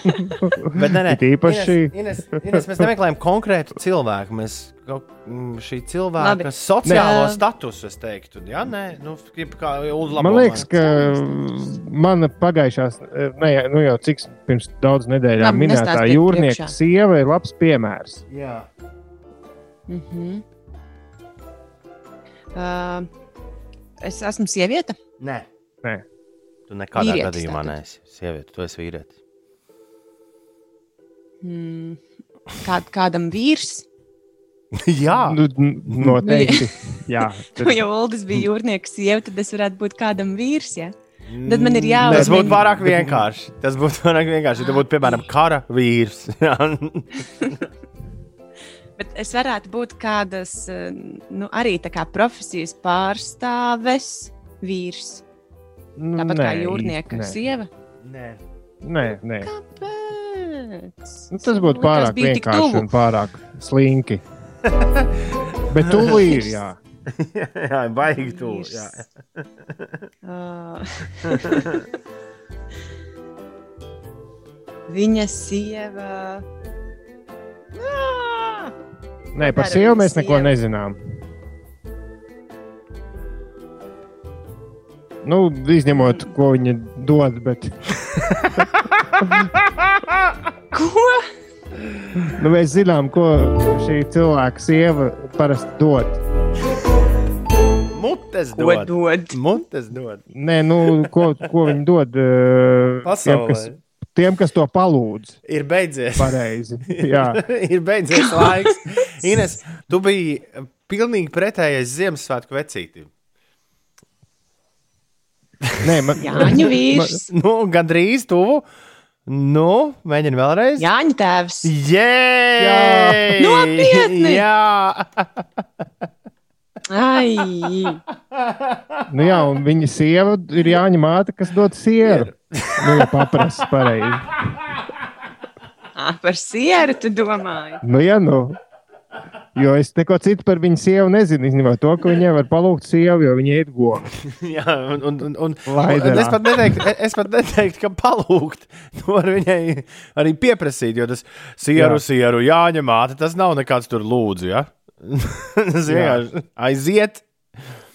*laughs* Bet nē, nē. It īpaši- Ines, Ines, Ines, mēs nemeklējam konkrētu cilvēku. Mēs šī cilvēka Labi. sociālo Nē. statusu, es teiktu, jā, nē, nu, kā uzlabot. Man liekas, ka mana pagājušās, ne, nu jau cik pirms daudz nedēļām minētā jūrnieka sieva ir labs piemērs. Jā. Mm -hmm. uh, es esmu sieviete. Nē. Nē. Tu nekādā Vīrietis gadījumā tātad. neesi sieviete, tu esi vīrietis. Mm. Kād, kādam vīrs. *laughs* jā, Nu, noteikti. *laughs* Jā, Nu, ja Uldis bija jūrnieks sieva, tad es varētu būt kādam vīrs. Ja? Tad man ir jāuzmina- Tas būtu pārāk vienkārši. Tas būtu pārāk vienkārši. Ja tu būtu, piemēram, kara vīrs. Jā. *laughs* Bet es varētu būt kādas eh, nu, arī tā kā profesijas pārstāves vīrs. Nu, Tāpat nē, kā jūrnieka nē. sieva. Nē. Nē, nē. Kāpēc? Nu, tas būtu pārāk vienkārši un pārāk slinki. *laughs* Bet tuvu ir, jā. *laughs* jā, baigi tuvu. Jā. Uh, Viņa sieva. Nē, par sievu mēs neko sieva. nezinām. Nu, izņemot, ko viņa dod, bet *laughs* Ko? Nu, mēs zinām, ko šī cilvēka sieva parasti dod. Mutes dod. dod? Mutes dod. Nē, nu, ko, ko viņi dod uh, tiem, Pasaulē. kas, tiem, kas to palūdz. Ir beidzies. Pareizi. *laughs* Jā, ir beidzies laiks. Ines, tu biji pilnīgi pretējais Ziemassvētku vecītim. Nē, man, Jāņa vīrs. Nu, gandrīz tuvu. Nu, mēģini vēlreiz. Jāņa tēvs. Jē! Nopietni! Jā! Ai, Nu, jā, un viņa sieva ir Jāņa māte, kas dod sieru. Nu, ja paprasti pareizi. par sieru tu domāji. Nu, jā, nu. Jo es neko citu par viņu sievu nezinu. Izņemot to, ka viņai var palūgt sievu, jo viņa ir goga. *laughs* Jā, un, un, un, un, un es pat neteiktu, es pat neteiktu, ka palūgt. *laughs* To var viņai arī pieprasīt, jo tas sieru, Jā. sieru jāņem māte. Tas nav nekāds tur lūdzu. Ja? *laughs* tas vienkārši aiziet.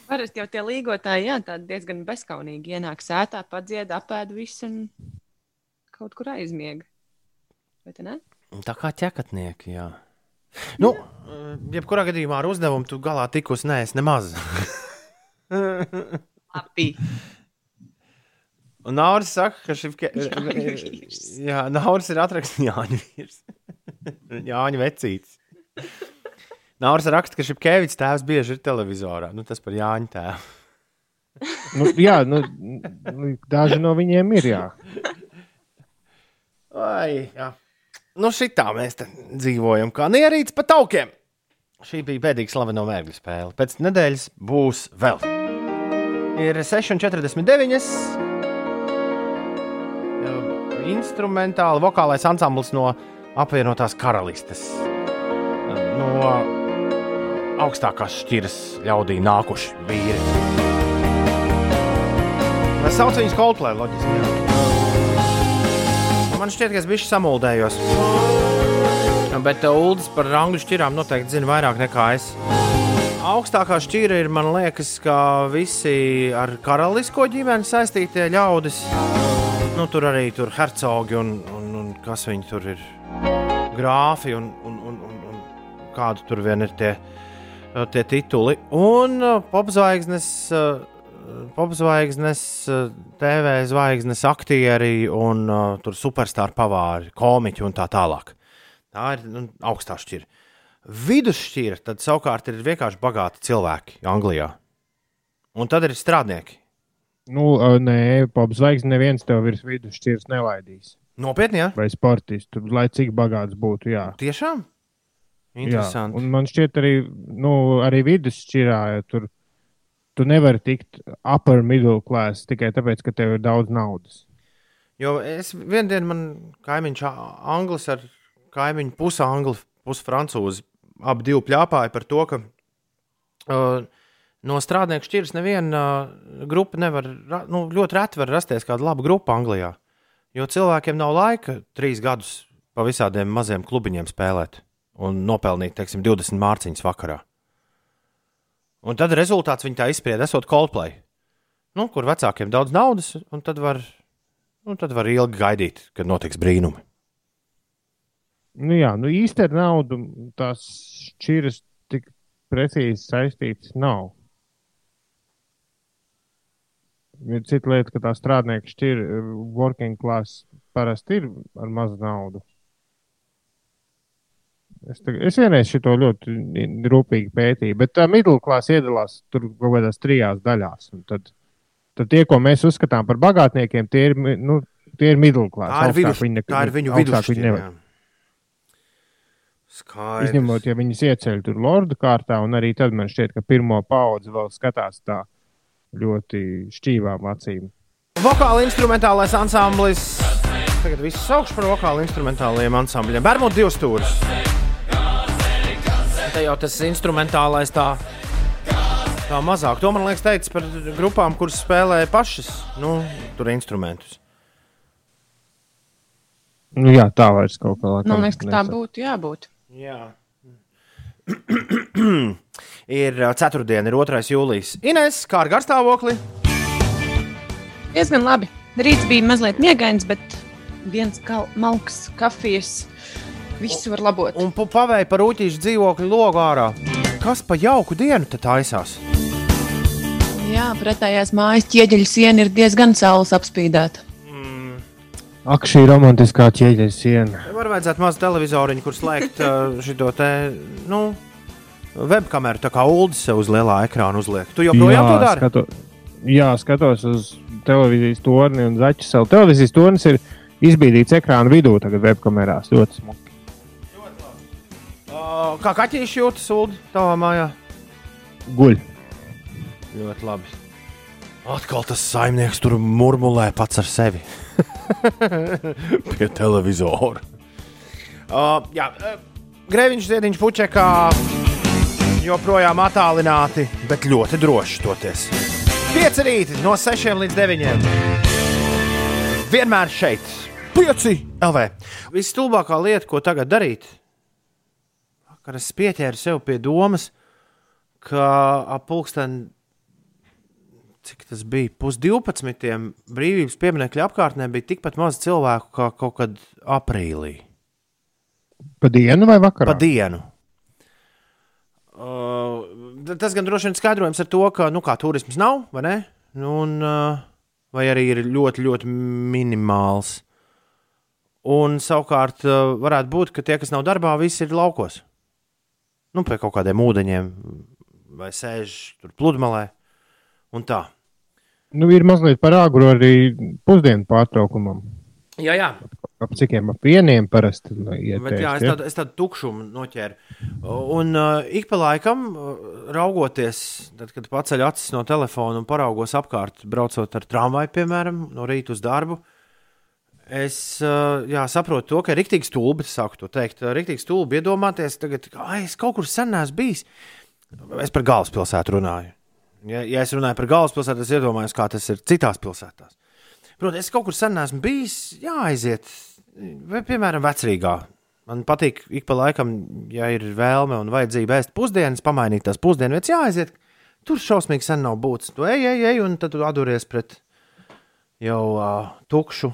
Parasti jau tie līgotāji, jā, tādi diezgan bezskaunīgi ienāk sētā, padzied, apēd visu un kaut kur aizmiega. Vai te ne? Tā kā ķekatnieki. Jā. Nu, jebkurā gadījumā ar uzdevumu tu galā tikus nē, es nemaz. *laughs* Labi. Un Nauris saka, ka šis Jāņu vīrs. Jā, Nauris ir atrakstījis *laughs* Jāņa vīrs. Jāņa vecītis. Nauris raksta, ka šis Kevits tēvs bieži ir televizorā. Nu, tas par Jāņa tēvu. Nu, jā, nu, nu, daži no viņiem ir. Jā. Ai, jā. Nu, šitā mēs dzīvojam, kā nierīts pa taukiem. Šī bija pēdējā slaveno mērķu spēle. Pēc nedēļas būs vēl. Ir 6,49. Instrumentāli vokālais ansamblis no apvienotās karalistes. No augstākās šķiras ļaudī nākuši vīri. Mēs saucam viņus Coldplay, loģiski. Jā. Man šķiet, ka es biju samuldējos. Bet uh, Ulas par angļu šķirām noteikti zina vairāk nekā es. Augstākā šķira ir, man liekas, ka visi ar karalisko ģimeni saistītie ļaudis. Nu, tur arī tur hercogi un, un, un kas viņi tur ir. Grāfi un, un, un, un, un kādu tur vien ir tie, tie tituli. Un uh, popzvaigznes. Uh, popzvaigznes, TV zvaigznes, aktieri un uh, tur superstarru pavāri, komiķi un tā tālāk. Tā ir nu, augstā šķira. Vidusšķira tad savukārt ir vienkārši bagāti cilvēki Anglijā. Un tad ir strādnieki. Nu, ā, nē, Pops Zvaigznes neviens tev virs vidus šķirs nelaidīs. Nopietni, jā? Vai sportists, tur, lai cik bagāts būtu. Jā. Tiešām? Jā, Interesanti. un man šķiet, arī, nu, arī vidusšķirā ja tur tu nevari tikt upper middle class tikai tāpēc, ka tev ir daudz naudas. Jo es vienā dienā man kaimiņš anglis ar kaimiņu pusi angli, pusi francūzi. Abi divi pļāpāja par to, ka uh, no strādnieku šķiras neviena uh, grupa nevar, nu, ļoti reti var rasties kāda laba grupa Anglijā. Jo cilvēkiem nav laika trīs gadus pa visādiem maziem klubiņiem spēlēt un nopelnīt, teiksim, 20 mārciņas vakarā. Un tad rezultāts viņi tā izsprieda, esot Coldplay. Nu, kur vecākiem daudz naudas, un tad var Un tad var ilgi gaidīt, kad notiks brīnumi. Nu, jā, nu īsti ar naudu tās šķiras tik precīzi saistītas nav. Ir cita lieta, ka tā strādnieka šķira working class parasti ir ar mazu naudu. Es, tag- es vienreiz šo ļoti rūpīgi pētīju, bet tā middle class iedalās tur kaut kādās trijās daļās. Tad, tad tie, ko mēs uzskatām par bagātniekiem, tie ir, nu, tie ir middle class. Tā vidus, viņi ne- tā ir viņu jā. Skaidrs. Izņemot, ja viņas ieceļ tur lordu kārtā, un arī tad man šķiet, ka pirmo paudzi vēl skatās tā ļoti šķīvām acīm. Vokāla instrumentālais ansamblis tagad visu saukšu par vokālu instrumentālajiem ansambļiem. Bermuda divas stūris. Te jau tas instrumentālais tā, tā mazāk. To man liekas teicis par grupām, kuras spēlē pašas, nu, tur instrumentus. Nu, jā, tā vairs kaut kā Man liekas, ka tā būtu jābūt. Jā. *clears throat* ir uh, ceturtdiena, ir 2. jūlijas. Ines, kā ar garstāvokli? Diezgan labi. Rīts bija mazliet miegains, bet viens kal- malks, kafijas, visu var labot. Un pu- pavēja par ūķīšu dzīvokļu logu ārā. Kas pa jauku dienu te taisās? Jā, pretējās mājas ķieģeļa siena ir diezgan saules apspīdēta. Ak, šī romantiskā ķieģeļa siena. Var vajadzētu mazu televizoriņu, kur slēgt *laughs* šo te, nu, webkameru, tā kā ULDS sev uz lielā ekrāna uzliek. Tu joprojām to dari? skato, jā, skatos uz televīzijas torni un zaķu savu. Televīzijas tornis ir izbīdīts ekrāna vidū, tagad webkamerās. Ļoti smuki. Kā kaķīši jūtas ULDS tavā mājā? Guļ. Ļoti labi. Atkal tas saimnieks tur murmulē pats ar sevi. *laughs* Pie televizora. Uh, jā, uh, Grēviņš, Ziediņš, Puķekā joprojām attālināti, bet ļoti droši toties. Pieci rīti no 6 līdz 9. Vienmēr šeit, 5 LV. Visstulbākā lieta, ko tagad darīt, kad es pieķēru sev pie domas, ka ap pulksteni cik tas bija, pusdivpadsmitiem brīvības pieminiekļa apkārtnē bija tikpat maz cilvēku kā kaut kad aprīlī. Pa dienu vai vakarā? Pa dienu. Uh, tas gan droši vien skaidrojams ar to, ka nu, kā, turisms nav, vai ne? Nu, un, uh, vai arī ir ļoti, ļoti minimāls. Un savukārt uh, varētu būt, ka tie, kas nav darbā, visi ir laukos. Nu, pie kaut kādiem ūdeņiem, vai sēž tur pludmalē. Un tā. Nu, ir mazliet par āgru arī pusdienu pārtraukumam. Jā, jā, Ap cikiem ap vieniem parasti iet. Bet, jā, es tādu, es tādu tukšumu noķēru. Un uh, ik pa laikam, uh, raugoties, tad, kad paceļ acis no telefona un paraugos apkārt, braucot ar tramvaju, piemēram, no rīta uz darbu, es uh, jā, saprotu to, ka ir rīktīgi stulbi, sāku to teikt. Rīktīgi stulbi iedomāties, tagad, ka es kaut kur sen neesmu bijis. Es par galvaspilsētu runāju. Ja, ja es runāju par galvaspilsētu, es iedomājos, kā tas ir citās pilsētās. Protams, es kaut kur sen neesmu bijis, jāaiziet, vai, piemēram, vecrīgā. Man patīk ik pa laikam, ja ir vēlme un vajadzība ēst pusdienas, pamainīt tās pusdienas, jāaiziet. Tur šausmīgi sen nav būtis. Tu ej, ej, ej, un tad tu atduries pret jau uh, tukšu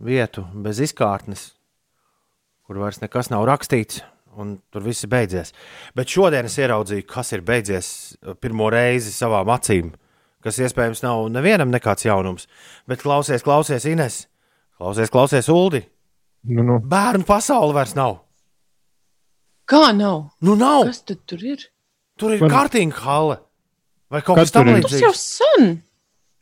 vietu, bez izkārtnes, kur vairs nekas nav rakstīts. Un tur viss ir beidzies. Bet šodien es ieraudzīju, kas ir beidzies pirmo reizi savām acīm kas iespējams nav nevienam nekāds jaunums. Bet klausies, klausies, Ines, klausies, klausies, Uldi. Nu, nu. Bērnu pasaule vairs nav. Kā nav? Nu, nav. Kas tad tur ir? Tur ir Man- kārtīga hale. Vai kaut kas tam tur ir? Tas jau sen.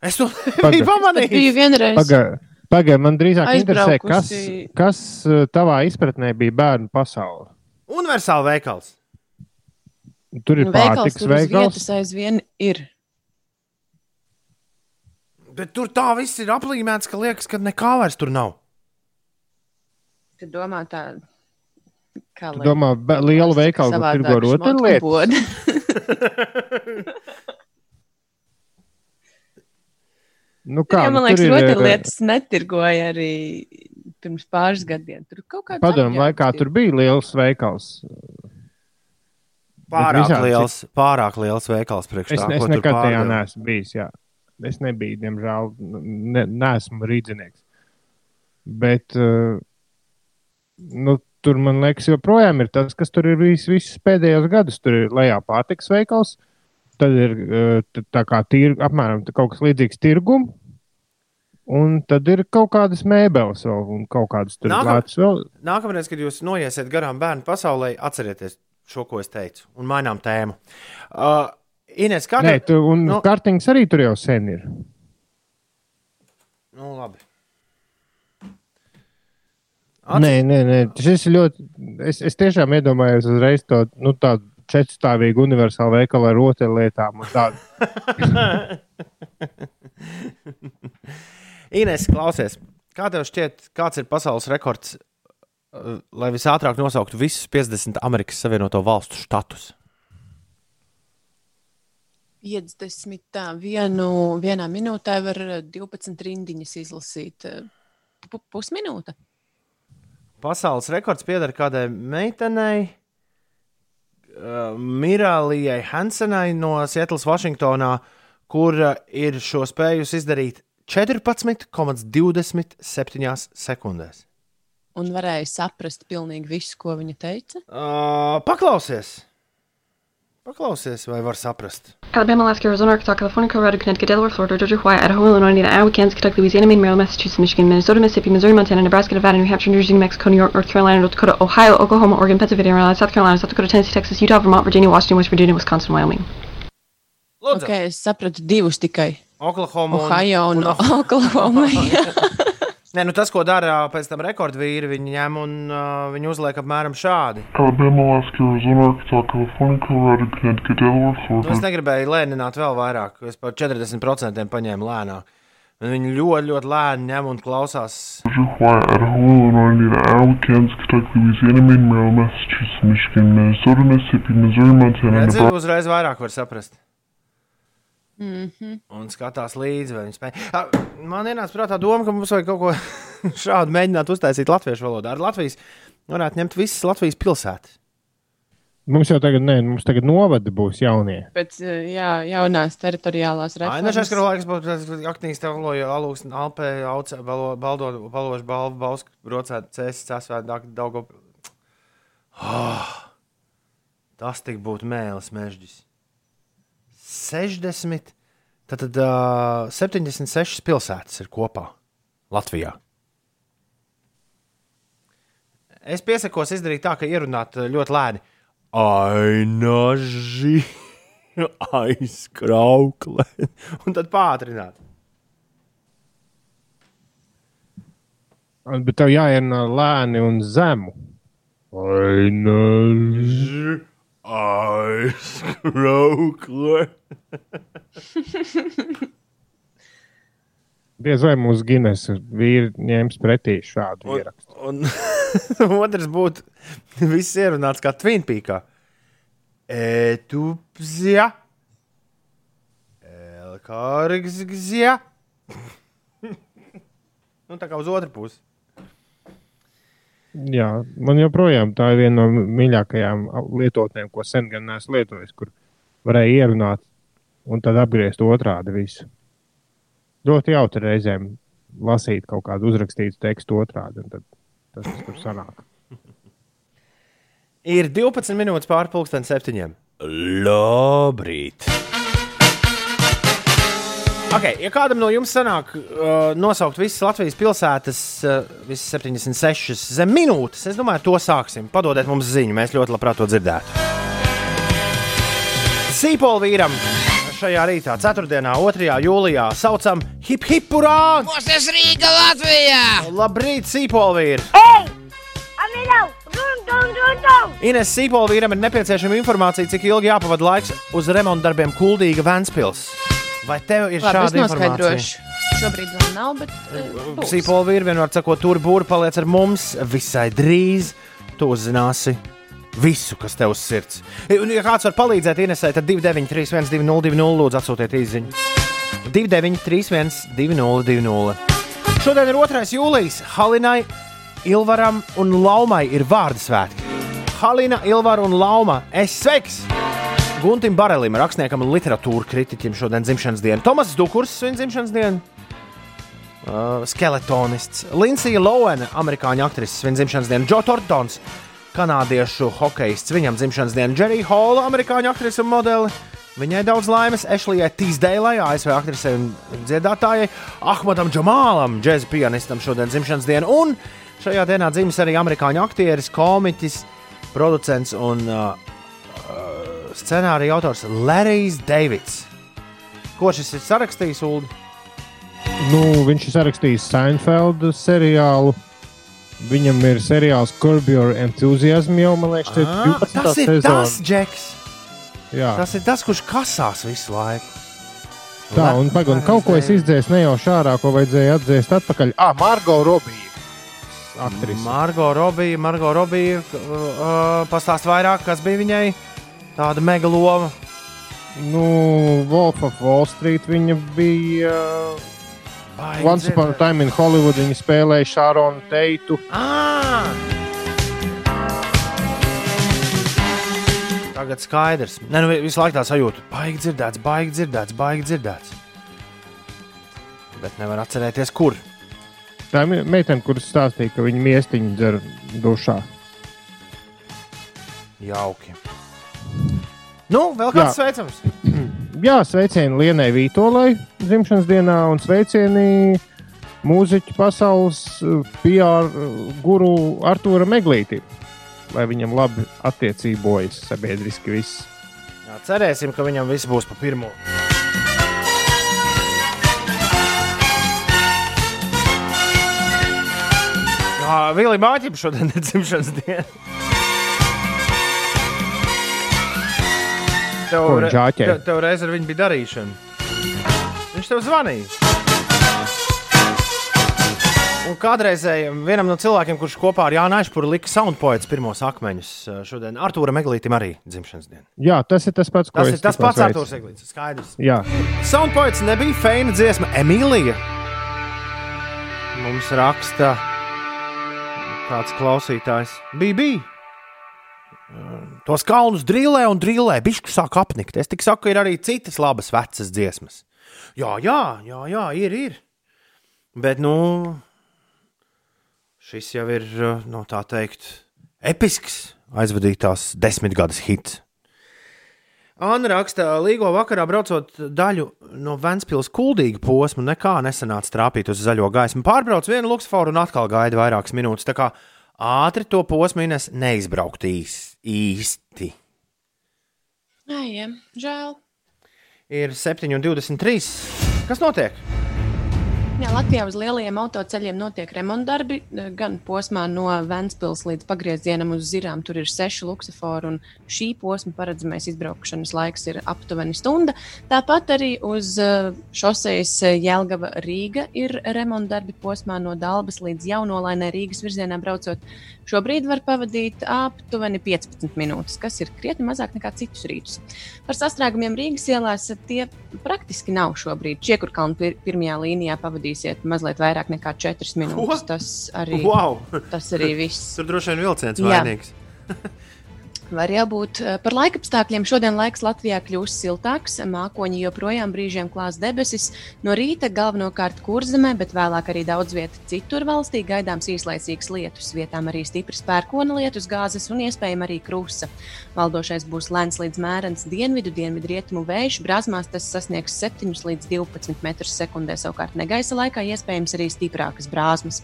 Es to Paga. nebiju Tas bija pamanījis. vienreiz. Pagaid, paga, man drīzāk interesē, kas, kas uh, tavā izpratnē bija bērnu pasaule. Universāla veikals. Tur ir Nu, Veikals pārtiks tur uz veikals. vietas aizvien ir. Bet tur tā viss ir aplīmēts, ka liekas, ka nekā vairs tur nav. Tu domā tā, kā Tu domā, lielu veikalu, kur tirgo rotaļlietas? *laughs* *laughs* Nu, Kā, ja, nu, man liekas, tur ir, eh, rotaļlietas netirgoja arī pirms pāris gadiem. Tur kaut kāda Padomu laikā tur bija liels veikals. Pārāk visādi liels, pārāk liels veikals priekš Es, tā, es ko tur nekad tajā neesmu bijis. Jā. Es nebiju, diemžēl, ne, neesmu rīznieks. Bet uh, nu, tur, man liekas, joprojām ir tas, kas tur ir bijis visus pēdējos gadus. Tur ir lejā pārtiks veikals, tad ir t- tā kā tir, apmēram kaut kas līdzīgs tirgum. Un tad ir kaut kādas mēbeles vēl, un kaut kādas tur Nākam- lietas vēl. Nākamreiz, kad jūs noiesiet garām bērnu pasaulē, atcerieties šo, ko es teicu, un mainām tēmu. Uh, Ines, kā tev? tu, un nu- kartiņas arī tur jau sen ir. Nu, labi. Nē, nē, nē, šis ir ļoti. Es, es tiešām iedomājos uzreiz to nu, tādu četrstāvīgu universālu veikalu ar rotaļlietām. un tādu. *laughs* Ines, klausies. Kā tev šķiet, kāds ir pasaules rekords, uh, lai visātrāk nosauktu visus 50 Amerikas Savienoto Valstu štatus? 50. Tā, vienu, vienā minūtē var eh, 12 rindiņas izlasīt. eh, pu- Pusminūte. Pasaules rekords pieder kādai meitenei, uh, Mirālijai Hansenai no Sietlas, Vašingtonā, kur uh, ir šo spējusi izdarīt 14,27 sekundēs. Un varēja saprast pilnīgi visu, ko viņa teica. Uh, paklausies! Paklausies, vai var saprast? Alabama, Alaska, Arizona, Arkansas, California, Colorado, Connecticut, Delaware, Florida, Georgia, Hawaii, Idaho, Illinois, Indiana, Iowa, Kansas, Kentucky, Louisiana, Maine, Maryland, Massachusetts, Michigan, Minnesota, Mississippi, Missouri, Montana, Nebraska, Nevada, New Hampshire, New Jersey, New Mexico, New York, North Carolina, North Dakota, Ohio, Oklahoma, Oregon, Pennsylvania, Rhode Island, South Carolina, South Dakota, Tennessee, Texas, Utah, Vermont, Virginia, Washington, West Virginia, Wisconsin, Wyoming. Lūdzu, Okay, es sapratu divus tikai. Oklahoma. un- Ohio un, un- un Oklahoma. *laughs* Nē, nu tas, ko dara pēc tam rekordvīri, viņi ņem un uh, viņi uzliek apmēram šādi. Nu, es negribēju lēnināt vēl vairāk, es par 40% paņēmu lēnāk. Un Viņi ļoti, ļoti lēni ņem un klausās. Redzi, uzreiz vairāk var saprast. Mhm. Un skatās līdzi, vai viņi spēj. Man ienāca prātā doma, ka mums vajag kaut ko *laughs* šādu mēģināt uztaisīt latviešu valodā. Ar Latvijas varētu ņemt visas Latvijas pilsētas. Mums jau tagad, nē, mums tagad novadi būs jaunie. Pēc eh, jā, jaunās teritoriālās Ai, reformas. nešais, ka laiks būtu aktīvs, tev loja alūks, alpē, auce, balo, baldo, baloši, balvu, bausku, brocēt, cēsis, cēsvēt, daugo. Oh, tas tik būtu mēlis mežģis. 60, tad, tad uh, 76 pilsētas ir kopā Latvijā. Es piesakos izdarīt tā, ka ierunāt ļoti lēni. Ainaži, *laughs* aizkraukle. Un tad pātrināt. Bet tev jāierunā lēni un zemu. Ainaži. Aizkraukle. Diez vai mūsu Guinness vīri ņems pretī šādu Un, ierakstu. un *laughs* otrs būtu viss ierunāts kā Twinpīkā. Etupzja. Elkārgzja. *laughs* nu, tā kā uz otru pusi. Jā, man joprojām tā ir viena no mīļākajām lietotnēm, ko sen gan neesmu lietojis, kur varēja ierunāt un tad apgriezt otrādi visu. Ļoti jautri reizēm lasīt kaut kādu uzrakstītu tekstu otrādi, un tad tas tur sanāk. *laughs* Ir 12 minūtes pāri pusdienas septiņiem. Labrīt! Okay, ja kādam no jums sanāk uh, nosaukt visas Latvijas pilsētas, uh, visas 76 zem minūtes, es domāju, to sāksim. Padodiet mums ziņu, mēs ļoti labprāt to dzirdētu. Sīpola vīram šajā rītā, 4. un 2. jūlijā, saucam hip hip hurrā! Mūsu Rīga Latvijā! Labrīt, Sīpola vīri! Amilau! Ines Sīpola vīram ir nepieciešama informācija, cik ilgi jāpavada laiks uz remonta darbiem Kuldīga Vēnspils. Vai tev ir Labi, šāda informācija? Šobrīd vēl nav, bet. eh, būs. Sīpola vīri vienmēr saka, tur būri paliec ar mums visai drīz. Tu uzzināsi visu, kas tev uz sirds. Un, ja kāds var palīdzēt Inesai, tad 2931, 202, lūdzu, atsūtiet īsiņu. 2931, 202. Šodien ir 2. jūlijas. Halinai, Ilvaram un Laumai ir vārdu svētki. Halina, Ilvara un Lauma, es sveiks! Guntim Barelim, rakstniekam un literatūra kritiķim šodien dzimšanas diena. Tomas Dukurs, viņa dzimšanas diena. Uh, skeletonists. Lindsija Lowena, amerikāņu aktrise, viņa dzimšanas diena. Joe Tortons, kanādiešu hokejists, viņam dzimšanas diena. Jerry Hall, amerikāņu aktrise un modeli. Viņai daudz laimes, Ešlijai Tīsdeilai, ASV aktrisei un dziedātājai, Ahmadam Džamālam, džēza pianistam šodien dzimšanas diena. Un šajā dienā dzimis arī amerikāņu aktieris, komiķis, producents un uh, scenārija autors Larijs Deivids. Ko šis ir sarakstījis? Ulu? Nu, viņš ir sarakstījis Seinfeld seriālu. Viņam ir seriāls Curb Your Enthusiasm jau, man liekas, tas ir Ah, 12. tas ir sezona. tas, Džeks. Jā, Tas ir tas, kurš kasās visu laiku. Tā, un pagaidām, kaut ko es izdzēsu nejauši ārā, ko vajadzēja atdzēst atpakaļ. Ah, Margo Robija. Aktrise. Margo Robija, Margo Robija, uh, pastāst vairāk, kas bija viņai tāda mega loma. Nu, Wolf of Wall Street viņa bija. Baigi Once upon a time in Hollywood viņa spēlēja Šāronu Teitu. Ah! Tagad skaidrs. Nē, nu, visu laiku tā sajūta. Baigi dzirdēts, baigi dzirdēts, baigi dzirdēts. Bet nevar atcerēties, kur. Tā ir me- meitene, kuras stāstīja, ka viņa miestiņu dzer dušā. Jauki. Nu, vēl kāds Jā. sveicams. Jā, sveicieni Lienai Vītolai dzimšanas dienā un sveicieni mūziķu pasaules uh, PR guru Artūra Meglīti. Lai viņam labi attiecībojas sabiedriski viss. Jā, cerēsim, ka viņam viss būs pa pirmo. Vili Māķim šodien ir dzimšanas diena. Tev, re- tev, tev reiz ar viņu bija darīšana. Viņš tev zvanīja. Un kādreizējam vienam no cilvēkiem, kurš kopā ar Jānu Aišpuru lika soundpoets pirmos akmeņus, šodien Artūra Meglītam arī dzimšanas diena. Jā, tas ir tas pats, ko Tas es ir tas pats sveicu. Artūrs Eglīts, skaidrs. Jā, Soundpoints nebija feina dziesma. Emīlija mums raksta kāds klausītājs. Bija, bija. Tos kalnus drīlē un drīlē, bišķi sāk apnikt. Es tik saku, ir arī citas labas vecas dziesmas. Jā, jā, jā, jā ir, ir. Bet, nu, šis jau ir, no tā teikt, episks aizvadītās desmitgades hits. Anna raksta, Līgo vakarā braucot daļu no Vēncpils kuldīga posma, nekā nesanāca trāpīt uz zaļo gaismu. Pārbrauc vienu luksforu un atkal gaida vairākas minūtes. Tā kā ātri to posmu Ines neizbraukt īs- īsti. Ai, jā, žēl. Ir 7,23. Kas notiek? Jā, Latvijā uz lielajiem autoceļiem notiek remontdarbi. Gan posmā no Vēncpils līdz pagriezienam uz Zirām tur ir seši luksofori, un šī posma paredzamais izbraukšanas laiks ir aptuveni stunda. Tāpat arī uz eh, šosejas Jēlgava Rīga ir remontdarbi posmā no Dalbas līdz Jaunolainē Rīgas virzienā braucot. Šobrīd var pavadīt aptuveni 15 minūtes, kas ir krietni mazāk nekā citus rītus. Par sastrēgumiem Rīgas ielās tie praktiski nav šobrīd. Čiekurkalnu pir pirmajā līnijā pavadīsiet mazliet vairāk nekā 4 minūtes. Ko? Tas arī, Wow! tas arī viss. Tur droši vien vilciens vainīgs. *laughs* Var jābūt eh, par laikapstākļiem. Šodien laiks Latvijā kļūs siltāks, mākoņi joprojām brīžiem klās debesis. No rīta galvenokārt kurzemē, bet vēlāk arī daudz vietā citur valstī gaidāms īslaicīgs lietus. Vietām arī stiprs pērkona lietus gāzes un iespējams arī krusta. Valdošais būs lēns līdz mērens dienvidu, dienvidu rietumu vējš. Brāzmās tas sasniegs 7 līdz 12 metrus sekundē. Savukārt negaisa laikā iespējams arī stiprākas brāzmas.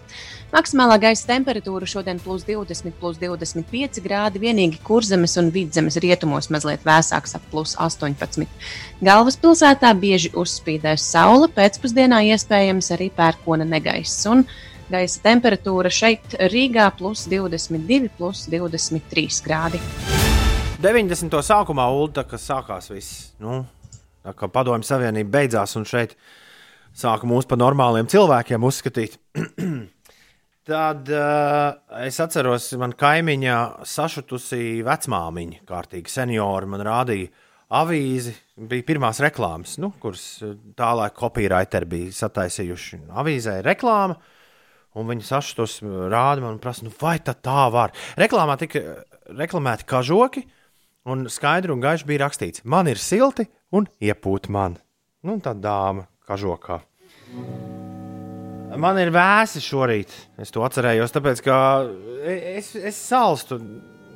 Maksimālā gaisa temperatūra šodien plus 20, plus 25 grādi. Vienīgi kurzemes un vidzemes rietumos mazliet vēsāks, ap plus 18. Galvaspilsētā bieži uzspīdēs saule, pēcpusdienā iespējams arī pērkona negaiss. Un gaisa temperatūra šeit Rīgā plus 22, plus 23 grādi. 90. sākumā ULDA, kas sākās viss. Nu, kā padomju savienība beidzās un šeit sāka mūs par normāliem cilvēkiem uzskatīt. *clears throat* Tad uh, es atceros, man kaimiņā sašutusī vecmāmiņa, kārtīgi seniori, man rādīja avīzi. Bija pirmās reklāmas, nu, kuras tālāk kopīraiteri bija sataisījuši. Avīzē reklāma, un viņi sašutus rāda man prasa, nu, vai tā var. Reklāmā tika reklamēti kažoki, un skaidri un gaiši bija rakstīts, man ir silti un iepūt man. Nu, tā dāma kažokā. Man ir vēsi šorīt. Es to atcerējos, tāpēc ka es, es salstu.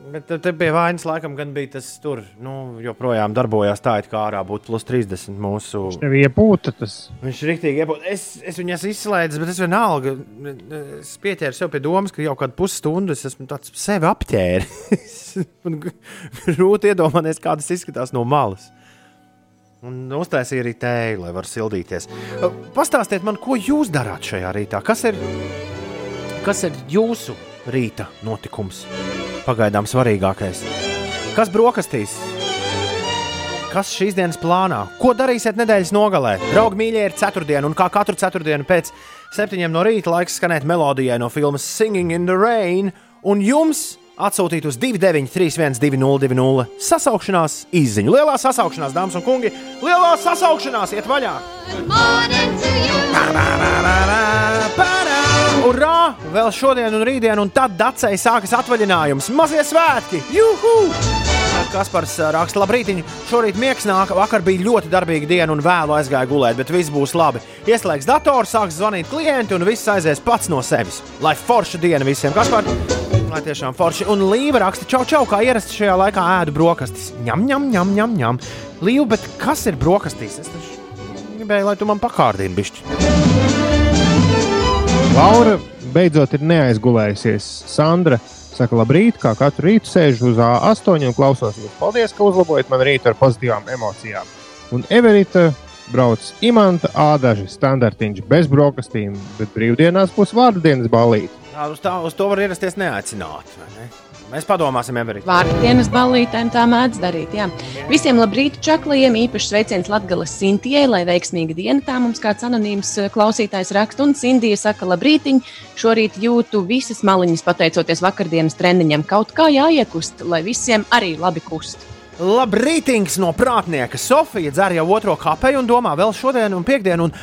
Bet te pie vainas laikam gan bija tas tur, nu, joprojām darbojās tā, it kā ārā būtu plus 30 mūsu. tev iepūta tas. Viņš ir rīktīgi iepūt. Es, es viņu esmu izslēdzis, bet es vienalga. Es pieķēru sev pie domas, ka jau kādu pusstundu es esmu tāds sevi apķēris. *laughs* Man grūti iedomāties, kā tas izskatās no malas. Un uztaisīja arī tēju, lai varētu sildīties. Pastāstiet man, ko jūs darāt šajā rītā? Kas ir, kas ir jūsu rīta notikums? Pagaidām svarīgākais. Kas brokastīs? kas šīs dienas plānā? Ko darīsiet nedēļas nogalē? Draugi mīļie, ir ceturtdiena, un kā katru ceturtdienu pēc septiņiem no rīta laiks skanēt melodijai no filmas Singing in the Rain, un jums atsūtīt uz 293, 202, sasaukšanās izziņu. Lielā sasaukšanās, dāmas un kungi, lielā sasaukšanās iet vaļā! Urā! Vēl šodien un rītdien, un tad dacei sākas atvaļinājums. Mazie svētki! Juhu! Kaspars ā, raksta, labrīt, šorīt miegs nāk, vakar bija ļoti darbīga diena un vēlu aizgāja gulēt, bet viss būs labi. Ieslēgs dators, sāks zvanīt klienti un viss aizies pats no sevis. Lai forša diena visiem, Kaspar! Lai tiešām forši. Un Līva raksta, čau, čau, kā ierasts šajā laikā ēdu brokastis. Ņem, ņem, ņem, ņem, ņem. Līva, bet kas ir brokastīs? Es taču gribēju, lai tu man pakārdini bišķi. Laura beidzot ir neaizgulējusies. Sandra saka, labrīt, kā katru rītu sēžu uz A8 un klausos jūs. Paldies, ka uzlabojat man rītu ar pozitīvām emocijām. Un Everita brauc imanta ādaži standartiņš bez brokastīm, bet brīvdienās būs vārdu dienas balīti. Tā, uz, tā, uz to var ierasties neaicināti. vai Ne? Mēs padomāsim, Everita. Vārdienas ballītēm tā mēdz darīt. Jā. Visiem labrīt, čaklajiem, īpaši sveiciens Latvijas Sintijai, lai veiksmīga diena. Tā mums kāds anonīms klausītājs raksta, un Sintija saka, labrītiņ, šorīt jūtu visas maliņas pateicoties vakardienas treniņam. Kaut kā jāiekust, lai visiem arī labi kust. Labrītings no prātnieka. Sofija dzer jau otro kapeiņu un domā vēl šodien un piekdienu. Un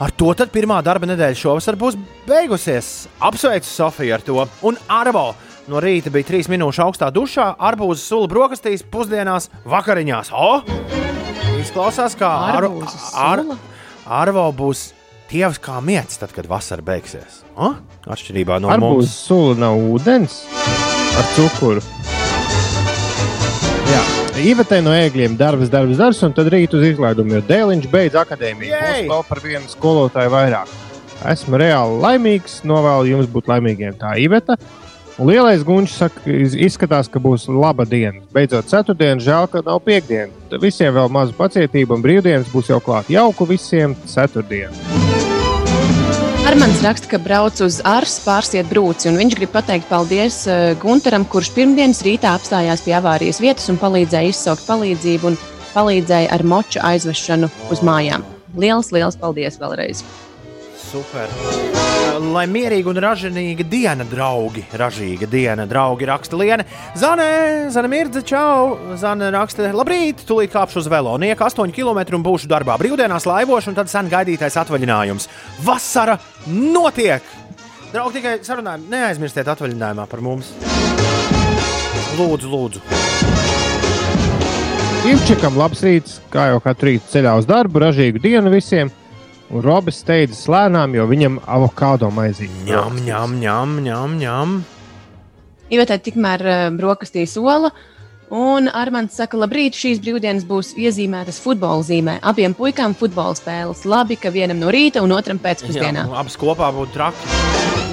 ar to tad pirmā darba nedēļa šovasar būs beigusies. Apsveicu Sofiju ar to. Un Arvo no rīta bija trīs minūšu augstā dušā, arbūzes sula brokastīs, pusdienās, vakariņās. O! Izklausās, kā Ar Ar sula? Arvo būs tievs kā miets, tad, kad vasara beigsies. O? Atšķirībā no Arbūzu mums. sula nav ūdens ar cukuru. Jā. Īvetē no ēgļiem darbs, darbs, darbs, un tad rīt uz izlaidumu, jo dēliņš beidz akadēmiju. Būs vēl par vienu skolotāju vairāk. Esmu reāli laimīgs, novēlu jums būt laimīgiem. Tā Iveta. Lielais gunčs saka, iz- izskatās, ka būs laba diena. Beidzot, ceturtdiena, žēl, ka nav piekdiena. Visiem vēl maza pacietība, un brīvdienas būs jau klāt. Jauku visiem ceturtdienu. Armāns raksta, ka brauc uz Ārstu pārsiet brūci, un viņš grib pateikt paldies eh, Gunteram, kurš pirmdienas rītā apstājās pie avārijas vietas un palīdzēja izsaukt palīdzību un palīdzēja ar moču aizvešanu uz mājām. Lielas, liels paldies vēlreiz! Super. Lai mierīga un ražīga diena, draugi. Ražīga diena, draugi, raksta Liene. Zane, Zane Mirdze, čau. Zane raksta, labrīt, tūlīt kāpšu uz velo. Nieka 8 km un būšu darbā. Brīvdienās laivošu un tad sen gaidītais atvaļinājums. Vasara notiek! Draugi, tikai sarunājam, neaizmirstiet atvaļinājumā par mums. Lūdzu, lūdzu. Ivčikam labs rīts, kā jau katru rītu ceļā uz darbu, ražīgu dienu visiem. Un Robis steidzas lēnām, jo viņam avokado maizīte. Ņem, ņem, ņem, ņem, ņem. Ivetē tikmēr uh, brokastīs ola. Un Armāns saka, labrīt, šīs brīvdienas būs iezīmētas futbola zīmē. Abiem puikām futbola spēles. Labi, ka vienam no rīta un otram pēcpusdienā. Jā, abas kopā būtu traki.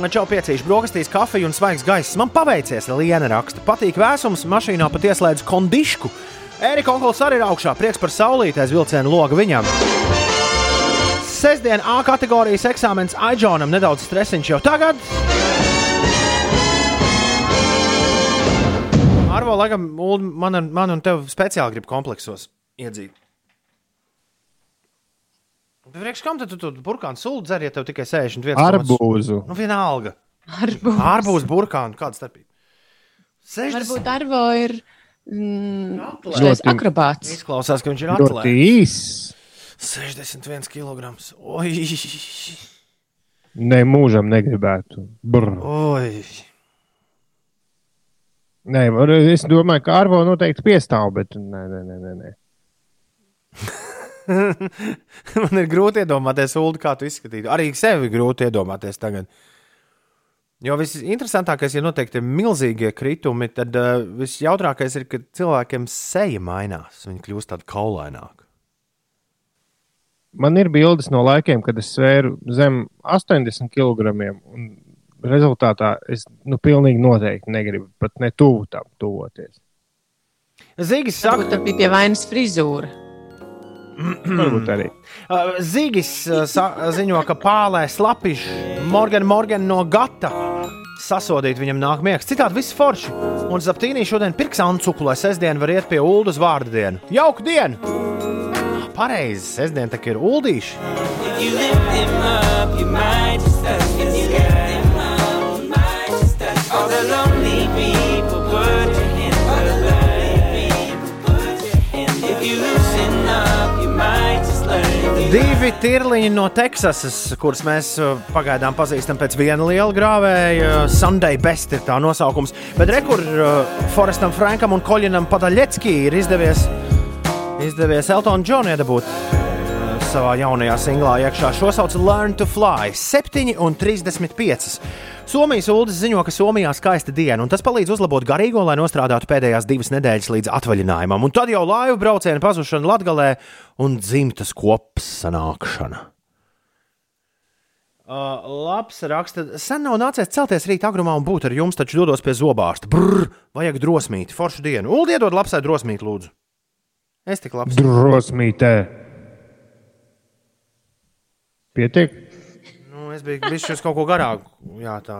Man čau piecīši brokastīs, kafija un svaigs gaiss. Man paveicies, Liena raksta. Patīk vēsums, mašīnā pat ieslēdz kondišku. Erika Onkuls arī ir augšā. Prieks par saulītēs vilcienu logu viņam. Sestdien A kategorijas eksāmenis Aijonam nedaudz stresiņš jau tagad. Arvo, laikam, man, man un tev speciāli grib kompleksos iedzīt. Bet Priekš kam tad tu to burkānu sulu dzer, ja tev tikai 61? Arbūzu. Nu, vienalga. Arbūs. Ārbūs burkānu, kāda starpība? 60. Varbūt Arvo ir mm, Atlēts. šis Ļoti- akrobāts. Izklausās, ka viņš ir atlētājs. Īss. 61 kg. Oi, Ne mūžam negribētu. Nē, es domāju, ka Arvo noteikti piestāv, bet nē, nē, nē. nē, nē. *laughs* Man ir grūti iedomāties, Ulu, kā tu izskatītu. Arī sevi grūti iedomāties tagad. Jo viss interesantākais, ja noteikti ir milzīgie kritumi, tad uh, viss jautrākais ir, ka cilvēkiem seja mainās. Viņi kļūst tādi kaulaināki. Man ir bildes no laikiem, kad es svēru zem 80 kg. Un rezultātā es nu, pilnīgi noteikti negribu pat ne tuvu tam tuvoties. Varbūt saka, tā bija pie vainas frizūra. *clears throat* Varbūt arī. uh, Zīgis uh, ziņo, ka pālē slapiši Morgan Morgan no gata. Sasodīt viņam nāk miegs. Citādi viss forši. Un Zaptīnī šodien pirks ancuku, lai sestdien var iet pie uz vārdu dienu. Jauka diena! Pareizi. Sestdien tā ir to Divi tirliņi no Teksasas, kurus mēs uh, pagaidām pazīstam pēc viena liela grāvēja. Sunday Best ir tā nosaukums. Bet rekur uh, Forestam Frankam un Koļinam Padaļecki ir izdevies, izdevies Eltonu Džonu iedabūt uh, savā jaunajā singlā iekšā. Šo sauc Learn to Fly 7 un 35. Somijas ULDS ziņo, ka Somijā skaista diena, un tas palīdz uzlabot garīgo, lai nostrādātu pēdējās divas nedēļas līdz atvaļinājumam. Un tad jau laivu brauciena pazušana Latvijā un dzimtas kopas sanākšana. Uh, labs raksta, sen nav nācies celties rīt agrumā un būt ar jums, taču dodos pie zobārsta. Brrr, vajag drosmīt, foršu dienu. Ulu iedod lapsai drosmīt, lūdzu. Es tik labs. Drosmītē. Pietiek. Nu, es biju bijis šis kaut ko garāku, jā, tā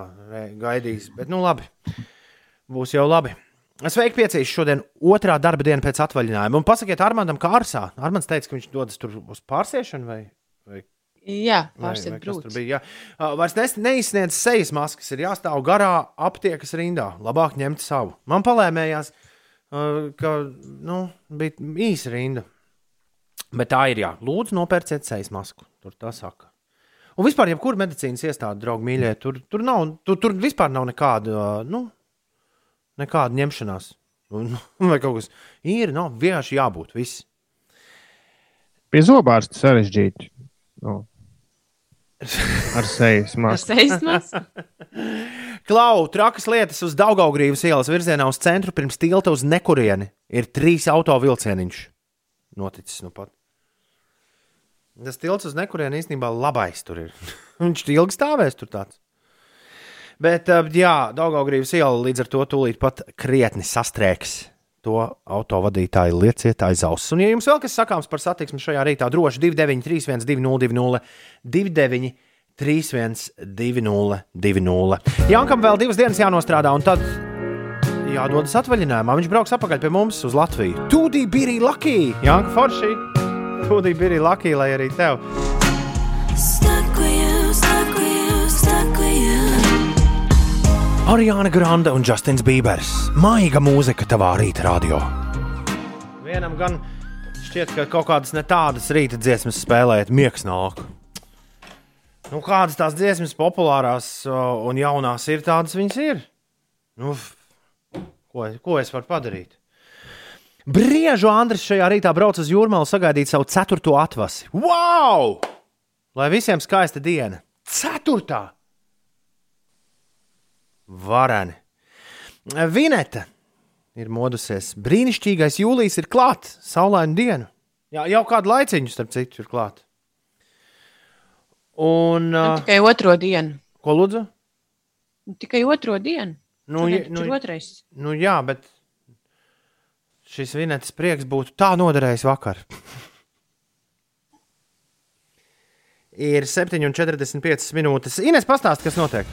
gaidījis. Bet, nu, labi. Būs jau labi. Sveiki, piecīs šodien otrā darba diena pēc atvaļinājuma. Un pasakiet Armandam, kā Arsā. Armands teica, ka viņš dodas tur uz pārsiešanu vai, vai Jā, brūci. bija. Jā. Uh, vairs nes- neizsniedz sejas maskas, ir jāstāv garā aptiekas rindā. Labāk ņemt savu. Man palēmējās, ka nu, bija īsa rinda. Bet tā ir jā. Lūdzu, nopērciet sejas masku. Tur tā saka. Un vispār, jebkurā medicīnas iestāde, draugi, mīļie, tur, tur, nav, tur, tur vispār nav nekāda, uh, nu, nekāda ņemšanās. *laughs* Vai kaut kas ir, nav vienkārši jābūt. Viss. Pie zobārsta sarežģīti. Nu, *laughs* ar sejas Ar masku. sejas masku? *laughs* Klau, trakas lietas uz Daugaugrības ielas virzienā uz centru pirms tilta uz nekurieni ir trīs auto vilcieniņš. Noticis nu pat. Tas tilts uz nekurieni īstenībā labais tur ir. *laughs* Viņš ilgi stāvēs tur tāds. Bet, jā, Daugaugrības iela līdz ar to tūlīt pat krietni sastrēgs. To autovadītāji lieciet aiz auss. Un, ja jums vēl kas sakāms par satiksmi šajā rītā, droši 293, 202, 29, 31, 20. Jankam vēl divas dienas jānostrādā, un tad jādodas atvaļinājumā. Viņš brauks atpakaļ pie mums uz Latviju. Tūdī bija Lucky! Janka Forši! Tūdī bija Lucky, lai arī tev! Ariāna Grande un Justins Bībers. Maiga mūzika tavā rīta radio. Vienam gan šķiet, ka kaut kādas ne tādas rīta dziesmas spēlēt, miegs nāk. Nu, kādas tās dziesmas populārās un jaunās ir, tādas viņas ir. Nu, ko, ko es varu padarīt? Briežu Andris šajā rītā brauc uz jūrmālu sagaidīt savu ceturto atvasi. Wow! Lai visiem skaista diena! Ceturtā! Vareni. Vineta ir modusies. Brīnišķīgais jūlijas ir klāts, saulaina diena. Jā, jau kādu laiciņu, starp citu, ir klāts. Un, Nu, uh, Tikai otro dienu. ko lūdzu? Tikai otro dienu. Nu, Šodien ir otrais. Nu, jā, bet šis vinetes prieks būtu tā noderējis vakar. *laughs* Ir 7,45 minūtes. Ines, pastāsti, kas notiek?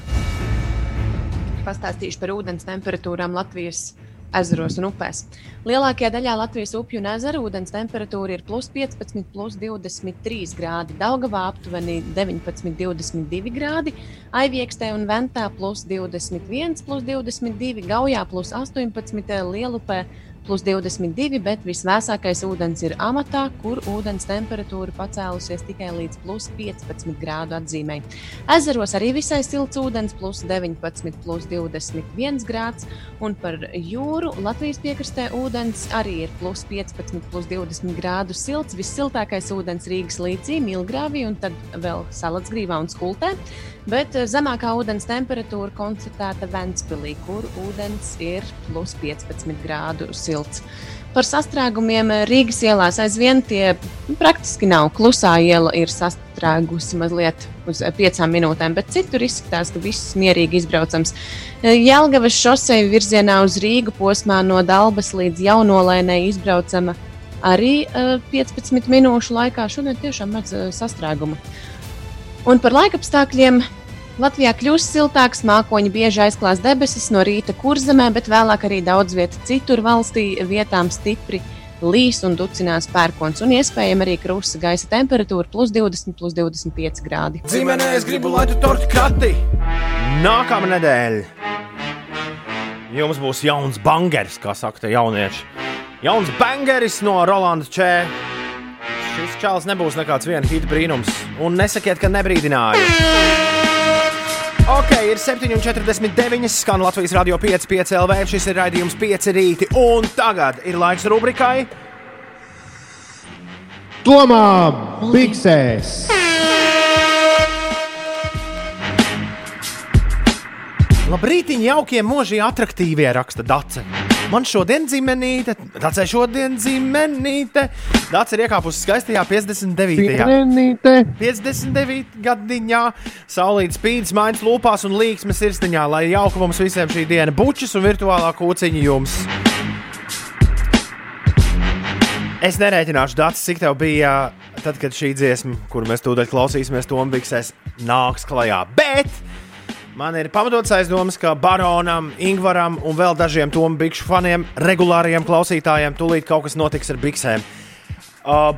Pastāstīšu par ūdens temperatūrām Latvijas ezeros un upēs. Lielākajā daļā Latvijas upju un ezeru ūdens temperatūra ir plus 15, plus 23 grādi. Daugavā aptuveni 19, 22 grādi, Aiviekstē un Ventā plus 21, plus 22, Gaujā plus 18, Lielupē plus 22, bet visvēsākais ūdens ir amatā, kur ūdens temperatūra pacēlusies tikai līdz plus 15 grādu atzīmē. Ezeros arī visai silts ūdens, plus 19, plus 21 grāds, un par jūru Latvijas piekrastē ūdens arī ir plus 15, plus 20 grādu silts. Vissiltākais ūdens Rīgas līcī, Milgrāvī un tad vēl Salatsgrīvā un Skultē. Bet eh, zemākā ūdens temperatūra konstatēta Ventspilī, kur ūdens ir plus 15 grādu silts. Par sastrēgumiem eh, Rīgas ielās aizvien tie praktiski nav. Klusā iela ir sastrēgusi mazliet uz eh, piecām minūtēm, bet citur izskatās, ka viss mierīgi izbraucams. Jelgavas šoseja virzienā uz Rīgu posmā no Dalbas līdz Jaunolēnai izbraucama arī eh, 15 minūšu laikā. Šodien tiešām maz eh, sastrēguma. Un par laikapstākļiem Latvijā kļūs siltāks, mākoņi bieži aizklās debesis no rīta kurzemē, bet vēlāk arī daudz vietā citur valstī vietām stipri līs un ducinās pērkons, un iespējama arī krusta gaisa temperatūra plus 20, plus 25 grādi. Zīmenē es gribu, lai tu torti krati. Nākamā nedēļa. Jums būs jauns bangeris, kā saka jaunieši. Jauns bangeris no Rolanda Čē. Čels nebūs nekāds viena hita brīnums. Un nesakiet, ka nebrīdināju. Ok, ir 7,49. skan Latvijas radio 5, 5 LV. Šis ir raidījums 5 rīti. Un tagad ir laiks rubrikai. Tomā Biksēs! Labrīt, jaukie, mūžīgi attraktīvie raksta Dace. Man šodien dzimenīte, Dace šodien dzimenīte. Dace ir iekāpusi skaistajā 59. Pienīte! 59 gadiņā, saulīt spīd, smaiņas lūpās un līksmes sirsniņā, lai jauka mums visiem šī diena, bučas un virtuālā kūciņa jums. Es nerēķināšu datus, cik tev bija tad, kad šī dziesma, kuru mēs tūdaļ klausīsimies, to ambiksēs, nāks klajā. Bet man ir pamatots aizdomas, ka Baronam, Ingvaram un vēl dažiem tomu bikšu faniem, regulāriem klausītājiem, tūlīt kaut kas notiks ar biksēm. Uh,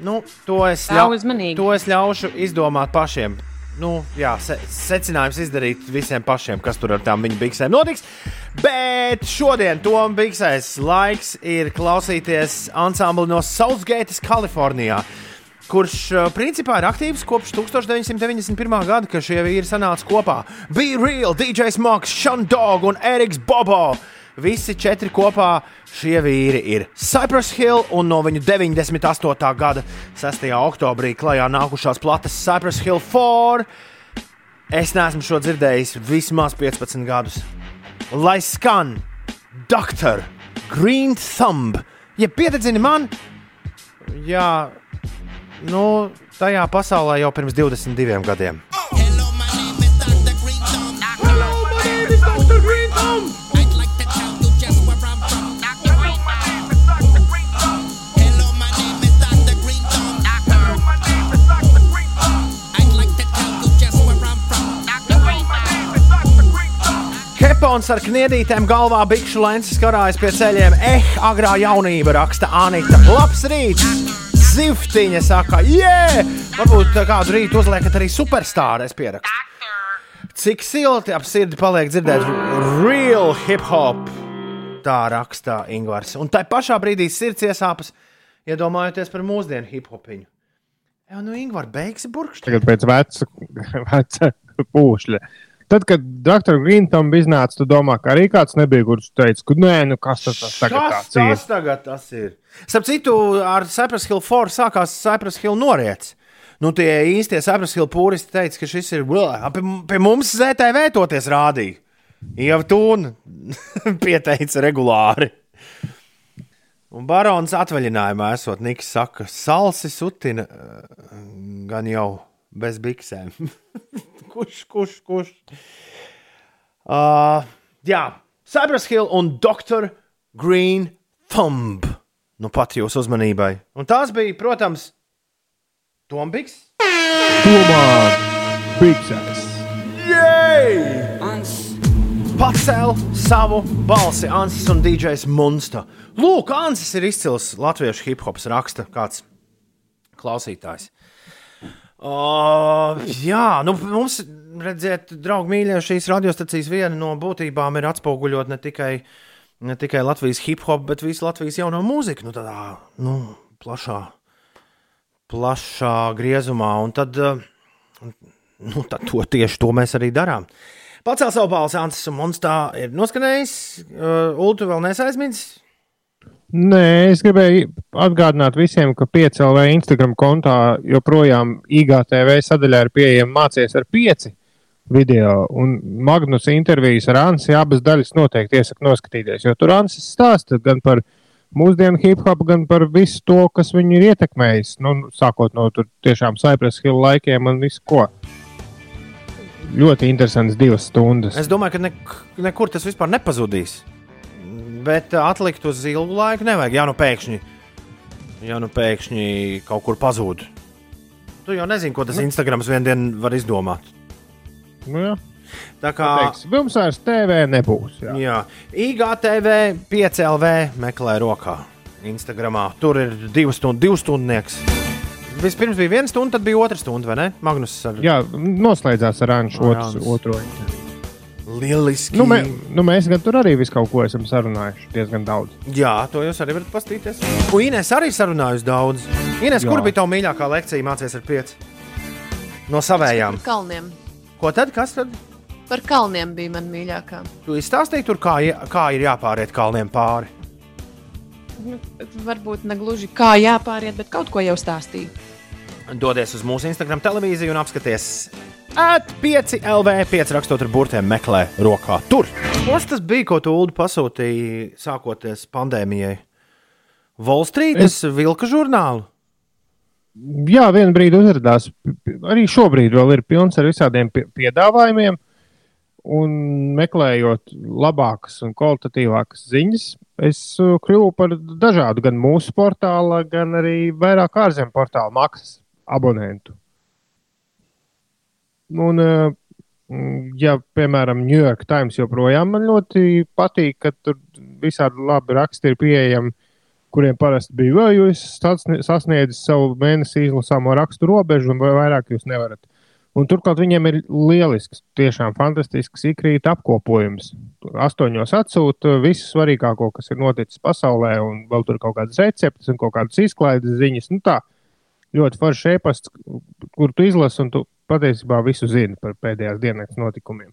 nu, to, es ļau, to es ļaušu izdomāt pašiem. Nu, jā, se, secinājums izdarīt visiem pašiem, kas tur ar tām viņa biksēm notiks. Bet šodien Tomam Biksēs laiks ir klausīties ansambli no Southgate, Kalifornijā. Kurš uh, principā ir aktīvs kopš 1991. gada, kad šie vīri sanāca kopā. Be Real, DJs Marks, Shandog un Eriks Bobo. Visi četri kopā šie vīri ir Cypress Hill un no viņu 98. gada 6. oktobrī klajā nākušās plates Cypress Hill 4. Es neesmu šo dzirdējis vismaz 15 gadus. Lai skan Dr. Green Thumb, ja piededzini man, jā, nu, tajā pasaulē jau pirms 22 gadiem. Kepons ar kniedītēm galvā, bikšu lences karājas pie ceļiem. Eh, agrā jaunība raksta Anita. Labs rīts! Zivtiņa saka, jē! Varbūt tā kādu rītu uzliekat arī superstāru, es pierakstu. Cik silti ap sirdi paliek dzirdēt real hip hop. Tā rakstā Ingūns. Un tā pašā brīdī sirds iesāpas, iedomājoties par mūsdienu hip hopiņu. Jā, nu, Ingūns, beigsi burkšķi. Tagad pēc veca, *laughs* veca pūšļa. Tad, kad Dr. Greentam iznāca, tu domā, ka arī kāds nebija, kurš teica, ka nē, nu kas tas, tas tagad Kas ir. tas tagad tas ir? Starp citu, ar Cypress Hill 4 sākās Cypress Hill noriets. Nu, tie īstie Cypress Hill pūristi teica, ka šis ir well, pie, pie mums ZTV toties rādīja. Jau tūna *laughs* pieteica regulāri. Un barons atvaļinājumā esot Niks saka, salsi sutina eh, gan jau bez biksēm. *laughs* kurš, kurš, kurš? Uh, jā, Cypress Hill un Dr. Green Thumb. Nu, pat jūsu uzmanībai. Un tās bija, protams, Tombiks. Tomā Biksēs! Pacēl savu balsi Ansis un DJs Munsta. Lūk, Ansis ir izcils latviešu hip hops raksta kāds klausītājs. Uh, jā, nu, mums, redziet, draugi, mīļie, šīs radiostacijas viena no būtībām ir atspoguļot ne tikai, ne tikai Latvijas hip hop, bet visu Latvijas jauno mūziku, nu, tādā nu, plašā, plašā griezumā. Un tad, nu, tad to, tieši to mēs arī darām. Pacēl savu balsi, Ansis un Monstā ir noskanējis. Uh, Ulu, vēl nesaizmidzis. Nē, es gribēju atgādināt visiem, ka 5LV Instagram kontā joprojām IGTV sadaļā ir pieejama mācīties ar 5 video. Un Magnus intervijas ar Ansi abas daļas noteikti iesaku noskatīties, jo tur Ansis stāsta gan par mūsdienu hip hop, gan par visu to, kas viņu ir ietekmējis. Nu, sākot no tur tiešām Cypress Hill laikiem un visu ko. Ļoti interesants divas stundas. Es domāju, ka ne, nekur tas vispār nepazudīs. Bet atlikt uz ilgu laiku nevajag. Jā, nu pēkšņi, ja nu pēkšņi kaut kur pazūd. Tu jau nezini, ko tas Instagrams vienā dienā var izdomāt. Nu, jā. Tā kā Teiks, Mums vairs TV nebūs. Jā. jā, IGTV 5LV meklē rokā. Instagramā tur ir divas stundas, divas stundnieks. Vispirms bija viena stunda, tad bija otra stunda, vai ne? Magnus ar jā, noslēdzās ar Anšu Anšu. otro. Lieliski. Nu, mē, nu, mēs gan tur arī visu kaut ko esam sarunājuši diezgan daudz. Jā, to jūs arī varat paskatīties. Un Inês arī sarunājusi daudz. Inês, kur bija tava mīļākā lekcija mācīties ar pieci? No savējām. Par kalniem. Ko tad? Kas tad? Par kalniem bija man mīļākā. Tu izstāstīji tur, kā, kā ir jāpāriet kalniem pāri. Nu, varbūt ne gluži kā jāpāriet, bet kaut ko jau stāstīju. Dodies uz mūsu Instagram televīziju un apskaties. At 5 LV, 5 rakstot ar burtiem, meklē rokā. Tur! Kas tas bija, ko tu Ulu pasūtīji sākoties pandēmijai? Volstrītas es... vilka žurnālu. Jā, vienā brīdī uzrādījās. Arī šobrīd vēl ir pilns ar visādiem pie- piedāvājumiem. Un meklējot labākas un kvalitatīvākas ziņas, es uh, kļuvu par dažādu, gan mūsu portāla, gan arī vairāk ārzemju portāla maksas abonentu. Un, uh, mm, ja, piemēram, New York Times joprojām man ļoti patīk, ka tur visādi labi raksti ir pieejami, kuriem parasti bija, vai jūs sasnie- sasniedzat savu mēnesi izlasāmo rakstu robežu, un vai vairāk jūs nevarat. Un turklāt viņiem ir lielisks, tiešām fantastisks ikrīta apkopojums. Astoņos atsūta visu svarīgāko, kas ir noticis pasaulē, un vēl tur kaut kādas receptes un kaut kādas izklaides ziņas. Nu, tā ļoti foršs e-pasts, kur tu izlasi, un tu patiesībā visu zini par pēdējās dienas notikumiem.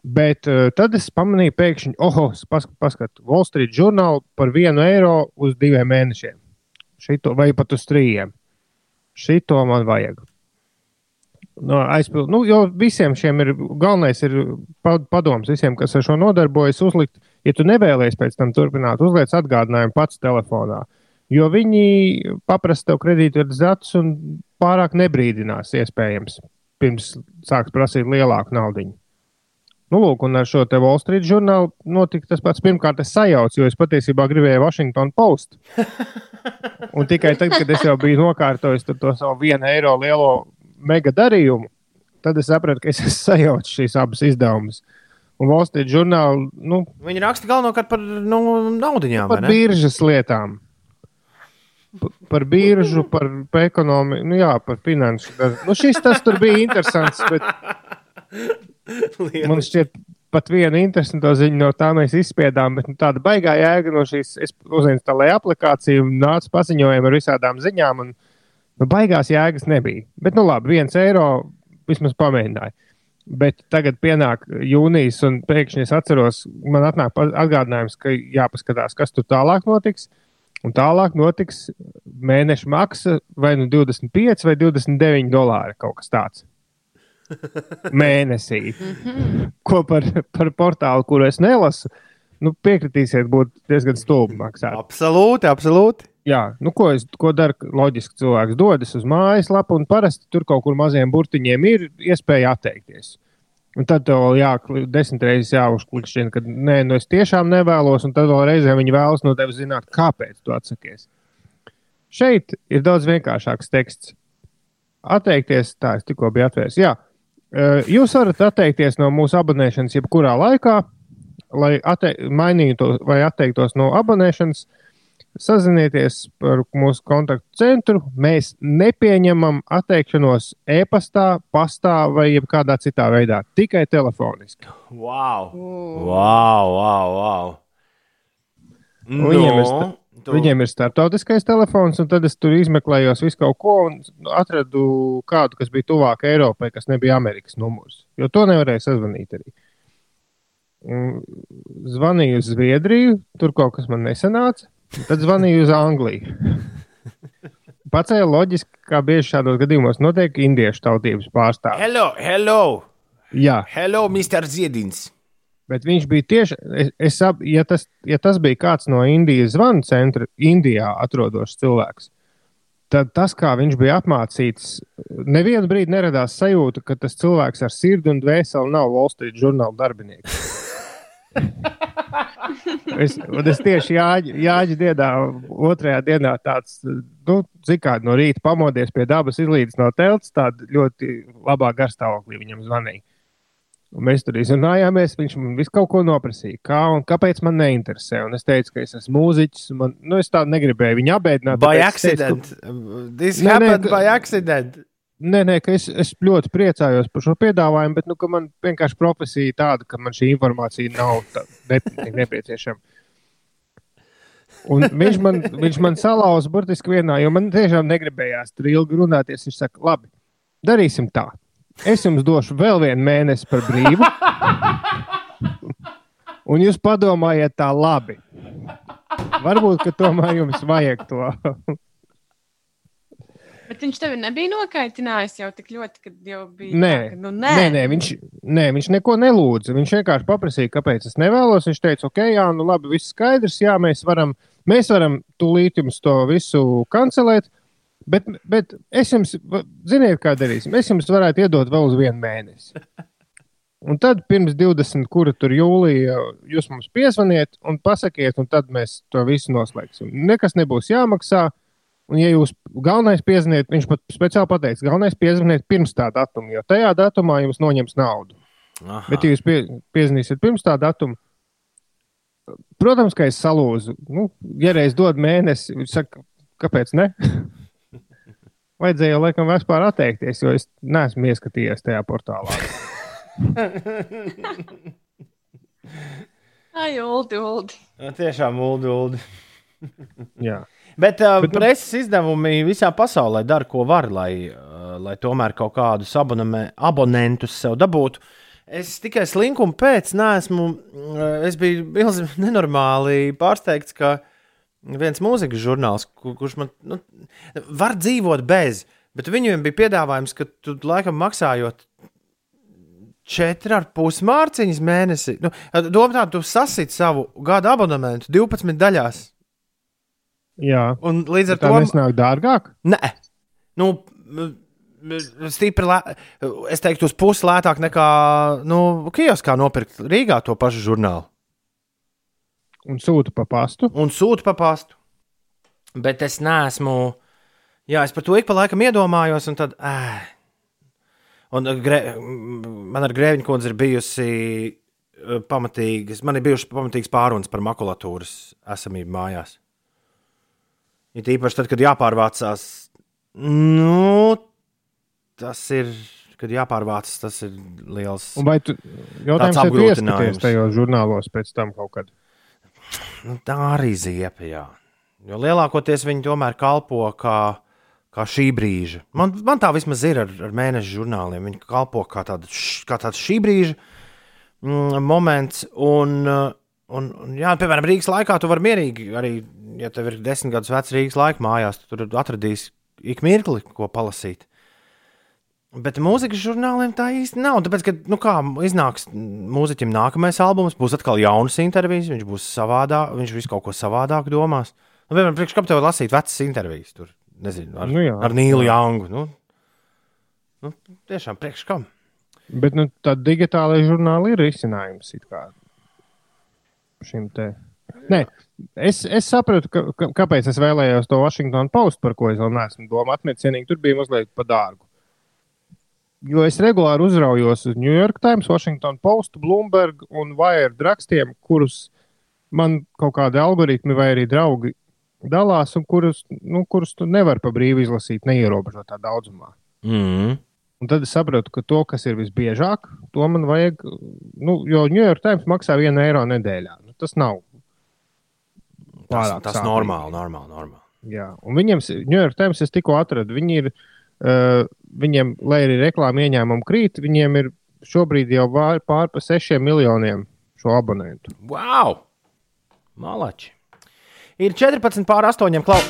Bet uh, tad es pamanīju, pēkšņi, oh, paskatās, Wall Street žurnālu par vienu eiro uz diviem mēnešiem. Šito, vai pat uz trījiem. Šito man vajag. No, aizpild, nu, jo visiem šiem ir galvenais ir pa- padoms, visiem, kas ar šo nodarbojas, uzlikt, ja tu nevēlies pēc tam turpināt, uzliec atgādinājumu pats telefonā. Jo viņi paprasta tev kredītkartes datus un pārāk nebrīdinās, iespējams, pirms sāks prasīt lielāku naudu. Nu, lūk, un ar šo te Wall Street žurnālu notika tas pats. Pirmkārt, es sajaucu, jo es patiesībā gribēju Washington Post. *laughs* Un tikai tad, kad es jau biju nokārtojis to savu vienu eiro lielo mega darījumu, tad es sapratu, ka es esmu sajaucis šīs abas izdevumus. Un Wall Street žurnālu, nu, Viņi raksta galvenokārt par nu, vai par biržas lietām. Par biržu, par, par ekonomiku, nu jā, par finanšu. Nu, šis tas tur bija interesants, bet man šķiet, pat vienu interesantu ziņu no tā mēs izspiedām, bet nu, tāda baigā jēga no šīs. Es uzinstalēju aplikāciju, nācu paziņojumu ar visādām ziņām, un nu, baigās jēgas nebija. Bet, nu labi, viens eiro vismaz pamēģināju. Bet tagad pienāk jūnijas, un pēkšņi es atceros, man atnāk atgādinājums, ka jāpaskatās, kas tur tālāk notiks. Un tālāk notiks mēneša maksa vai nu 25 vai 29 dolāri kaut kas tāds. *laughs* Mēnesī. Ko par, par portālu, kuru es nelasu, nu, piekritīsiet, būtu diezgan stulbi maksāt. Absolūti, absolūti. Jā, nu, ko, es, ko dara loģiski cilvēks? Dodas uz mājaslapu, un parasti tur kaut kur maziem burtiņiem ir iespēja atteikties. Un tad tev vēl jā, desmit reizes jāuzklikšķina, ka nē, nu es tiešām nevēlos, un tad vēl reizē viņi vēlas no tevis zināt, kāpēc tu atsakies. Šeit ir daudz vienkāršāks teksts. Atteikties, tā es tikko biju atvērts. Jā, Eh, jūs varat atteikties no mūsu abonēšanas jebkurā laikā, lai mainītu vai atteiktos no abonēšanas. Sazinieties ar mūsu kontaktu centru. Mēs nepieņemam atteikšanos e-pastā, pastā vai jebkādā citā veidā, tikai telefoniski. Wow! Wow, wow, wow. Nu, viņiem, ir, sta- tu- viņiem ir startautiskais telefons, un tad es tur izmeklēju visu kaut ko un atradu kādu, kas bija tuvāk Eiropai, kas nebija Amerikas numurs. Jo to nevarēja sazvanīt arī. Zvanīju uz Zviedriju, tur kaut kas man nesanāca. Tad zvanīju uz Angliju. Pacēla loģiski, kā bieži šādos gadījumos notiek indiešu tautības pārstāvji. Hello, hello! Jā, Hello, Mr. Ziedins! bet viņš bija tieši. Es, es ja, tas, ja tas bija kāds no Indijas zvanu centra, Indijā atrodošs cilvēks, tad tas, kā viņš bija apmācīts, nevienu brīdi neradās sajūta, ka tas cilvēks ar sirdi un dvēseli nav Wall Street žurnāla darbinieks. Es, es tieši Jāņa, Jāņa dienā, otrajā dienā tāds, nu, zināmā no rīta pamodies pie dabas, izlīdz no telts, tāda ļoti labā garstāvoklī viņam zvanīja. Un mēs tur izrunājāmies, viņš man visu kaut ko noprasīja. Kā un kāpēc man neinteresē? Un es teicu, ka es esmu mūziķis. Man, nu, es tādu negribēju viņu apbēdināt. By es teicu, accident. This happened ka- by accident. Nē, nē, ka es, es ļoti priecājos par šo piedāvājumu, bet nu, man vienkārši profesija tāda, ka man šī informācija nav tā, ne, nepieciešama. Un viņš man, viņš man salauza burtiski vienā, jo man tiešām negribējās tur ilgi runāties. Viņš saka, labi, darīsim tā. Es jums došu vēl vienu mēnesi par brīvu. Un jūs padomājiet tā labi. Varbūt, ka tomēr jums vajag to. Bet viņš tevi nebija nokaitinājis jau tik ļoti, kad jau bija. Nē, tā, ka, nu, nē. nē, nē, viņš, nē, viņš neko nelūdza. Viņš vienkārši paprasīja, kāpēc es nevēlos. Viņš teica, ok, jā, nu labi, viss skaidrs, jā, mēs varam, mēs varam tūlīt jums to visu kancelēt. Bet, bet es jums, ziniet, kā darīsim. Es jums varētu iedot vēl uz vienu mēnesi. Un tad pirms 20, kura tur jūlijā, jūs mums piezvaniet un pasakiet, un tad mēs to visu noslēgsim. Nekas nebūs jāmaksā. Un, ja jūs galvenais piezvaniet, viņš pat speciāli pateica, galvenais piezvaniet pirms tā datuma, jo tajā datumā jums noņems naudu. Aha. Bet, ja jūs pie, piezvanīsiet pirms tā datuma, protams, ka es salūzu. Nu, ja reiz dod mēnesi, viņš saka, kāpēc ne? *laughs* Vajadzēja jau laikam vispār atteikties, jo es neesmu ieskatījies tajā portālā. Ai, Uldi, Uldi. Jā, Tiešām uldi, uldi. Jā. Bet, uh, Bet, nu- preses izdevumi visā pasaulē dara, ko var, lai, uh, lai tomēr kaut kādus abonentus sev dabūtu. Es tikai slinkumu pēc neesmu. uh, Es biju milzi, *laughs* nenormāli pārsteigts, ka viens mūzikas žurnāls, kur, kurš man nu, var dzīvot bez, bet viņiem bija piedāvājums, ka tu laikam maksājot. Četri ar pus mārciņas mēnesi. Nu, Domā, tā, tu sasit savu gada abonementu 12 daļās. Jā. Un līdz ar Tā to nesnāk dārgāk. Nē, nu, stipri, lē, es teiktu, uz pusi lētāk nekā nu, kioskā nopirkt Rīgā to pašu žurnālu. Un sūta pa pastu. Un sūta pa pastu. Bet es neesmu. Jā, es par to ik pa laikam iedomājos, un tad. Ē. Un gre, man ar Grēviņu kundzi ir bijusi pamatīgas, man ir bijušas pamatīgas pārunas par makulatūras esamību mājās. Ir īpaši tad, kad jāpārvācās. Nu, tas ir. Kad jāpārvācas, tas ir liels. Un vai tu, jautājums, vai tu ieskaties tajos žurnālos pēc tam kaut kad? Nu, tā arī ziepa, jā. Jo lielākoties viņi tomēr kalpo kā, kā šī brīža. Man, man tā vismaz ir ar, ar mēneša žurnāliem. Viņi kalpo kā, tāda, š- kā tāds šī brīža mm, moments. Un, uh, un, un, jā, piemēram, Rīgas laikā tu vari mierīgi, arī, ja tev ir desmit gadus vecs Rīgas laika mājās, tu tur atradīsi ik mirkli, ko palasīt. Bet mūzikas žurnāliem tā īsti nav. Tāpēc, ka, nu, kā iznāks mūziķim nākamais albums, būs atkal jaunas intervijas, viņš būs savādāk, viņš visu kaut ko savādāk domās. Nu, piemēram, priekš kam tev lasīt vecas intervijas, tur, nezinu, ar, Nu jā, ar Nīlu jā. Jangu. Nu, nu, tiešām, priekš kam? Bet nu, tā digitālajā žurnālā ir risinājums it kā šim te. Nē, es, es sapratu, ka, ka, kāpēc es vēlējos to Washington Post, par ko es vēl neesmu domājis. Atmiecienīgi tur bija mazliet par dārgu. Jo es regulāri uzraujos uz New York Times, Washington Post, Bloomberg un Wired rakstiem, kurus man kaut kādi algoritmi vai arī draugi dalās, un kurus, nu, kurus tu nevari pa brīvu izlasīt neierobežotā daudzumā. Mm. Un tad es sapratu, ka to, kas ir visbiežāk, to man vajag. Nu, jo New York Times maksā vienu eiro nedēļā. Tas nav Tas, pārāk tas sāpīgi. normāli, normāli, normāli. Jā, un viņiem, New York Times, es tikko atradu, viņi ir, uh, viņiem, lai arī reklāmas ieņēmumi krīt, viņiem ir šobrīd jau vār- pār pa sešiem miljoniem šo abonentu. Wow! Malači! Ir 14 pār 8. Klau.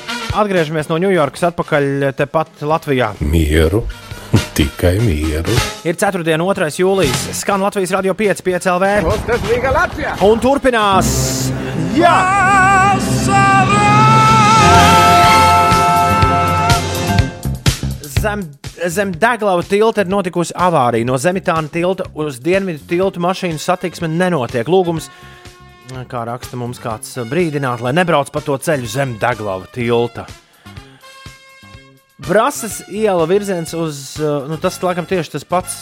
Atgriežamies no Ņujorkas atpakaļ tepat Latvijā. Mieru, *laughs* tikai mieru. Ir 4. un 2. jūlijas. Skan Latvijas radio 5, 5 LV. Un turpinās! Jā! Zem, zem Dēlķa tilta ir notikusi avārija. No Zemitāna tilta uz dienvidu tiltu mašīnu satiksme nenotiek. Lūgums, kā raksta mums kāds, brīdināt, lai nebrauc pa to ceļu zem Dēlķa tilta. Brāzas iela virziens uz, uh, nu, tas laikam tieši tas pats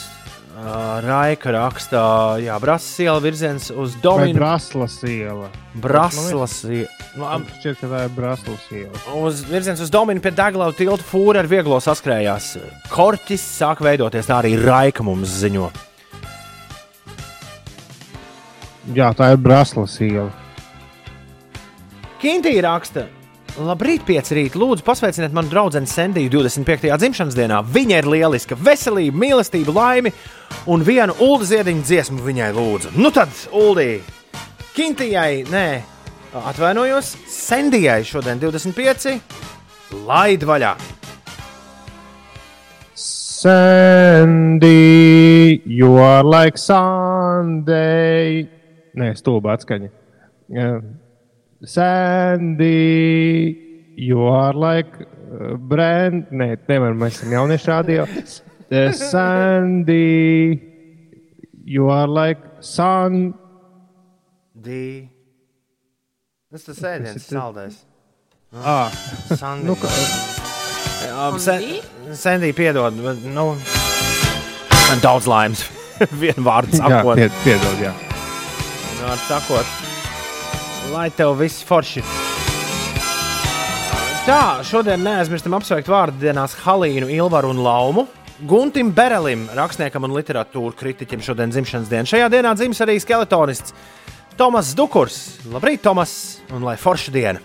Uh, Raika rakstā, jā, Brasas iela virziens uz Dominu. Braslas iela? Braslas iela. Man šķiet, ka tā ir Braslas iela. Uz virziens uz Dominu pie Daglau tilta fūra ar vieglo saskrējās. Korķis sāk veidoties, tā arī Raika mums ziņo. Jā, tā ir Braslas iela. Kintī raksta, labrīt, pieci rīt. Lūdzu, pasveiciniet manu draugu Sendiju 25. dzimšanas dienā. Viņa ir lieliska, veselība, mīlestība, laime un vienu ulu ziediņu dziesmu viņai lūdzu. Nu tad, Uldī, Kintijai, nē, atvainojos, Sendijai šodien 25. Laid vaļā! Sandy, you are like Sunday. Nē, stulba atskaņa. Uh, Sandy, you are like uh, brand. Nē, nevar, mēs esam jaunieši radio. *laughs* Uh, Sandy, you are like sun. Dī. Tas tas ēdiens saldēs. Ah, Sandī. nu, ka, Sendija piedod, bet, nu, man daudz laimes. *laughs* Vienu vārdu jā, sakot. pied, piedod, jā. Vārdu sakot. Lai tev viss forši. Tā, šodien neaizmirstam apsveikt vārdu dienās Halīnu, Ilvaru un Laumu. Guntim Berelim, rakstniekam un literatūra kritiķim šodien dzimšanas diena. Šajā dienā dzimis arī skeletonists Tomas Dukurs. Labrīt, Tomas, un lai forša diena.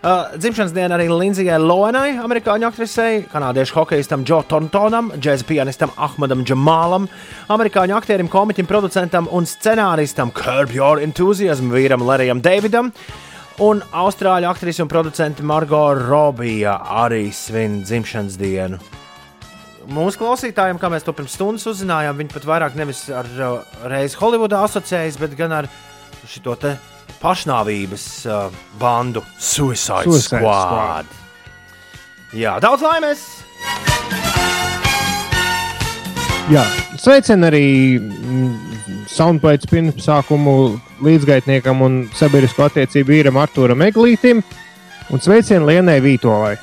Uh, dzimšanas diena arī Linzijai Loenai, amerikāņu aktrisei, kanādiešu hokeistam Joe Thorntonam, džēza pianistam Ahmadam Džamalam, amerikāņu aktierim, komiķim, producentam un scenāristam Curb Your Enthusiasm vīram Lerijam Davidam. Un austrāļu aktrise un producente Margot Robija arī svin dzimšanas dienu. Mūsu klausītājiem, kā mēs to pirms stundas uzzinājām, viņi pat vairāk nevis ar uh, reizi Holivudā asociējas, bet gan ar šo te pašnāvības uh, bandu Suicide, Suicide Squad. Jā, daudz laimes! Jā, sveicien arī mm, Soundbites pirmsākumu līdzgaitniekam un sabiedrisko attiecību vīram Arturam Eglītim un sveicien Lienai Vītolai.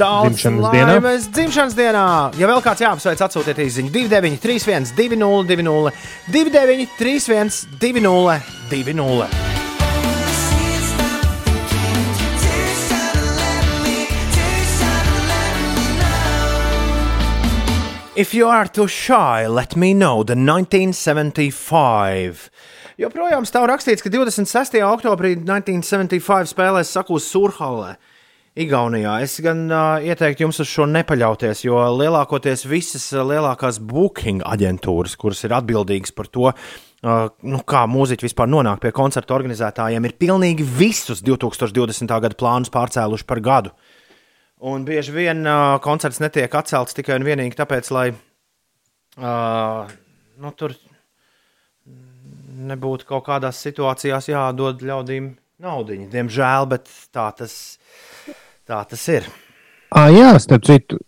Daudz Dzimšanas dienā. dzimšanas dienā! Ja vēl kāds jāapsveic, atsūtiet īsiņu 2931, 20, 2931, 20, 20. If you are too shy, let me know. The 1975. Joprojām stāv rakstīts, ka 26. oktobrī 1975 spēlēs Sakūs Surhalē. Igaunijā. Es gan uh, ieteiktu jums uz šo nepaļauties, jo lielākoties visas lielākās booking aģentūras, kuras ir atbildīgas par to, uh, nu, kā mūziķi vispār nonāk pie koncertu organizētājiem, ir pilnīgi visus 2020. gada plānus pārcēluši par gadu. Un bieži vien uh, koncerts netiek atcelts tikai un vienīgi tāpēc, lai uh, nu, tur nebūtu kaut kādās situācijās jādod ļaudīm naudu. Diemžēl, bet tā tas, tā tas ir. Ah, jā, starp citu.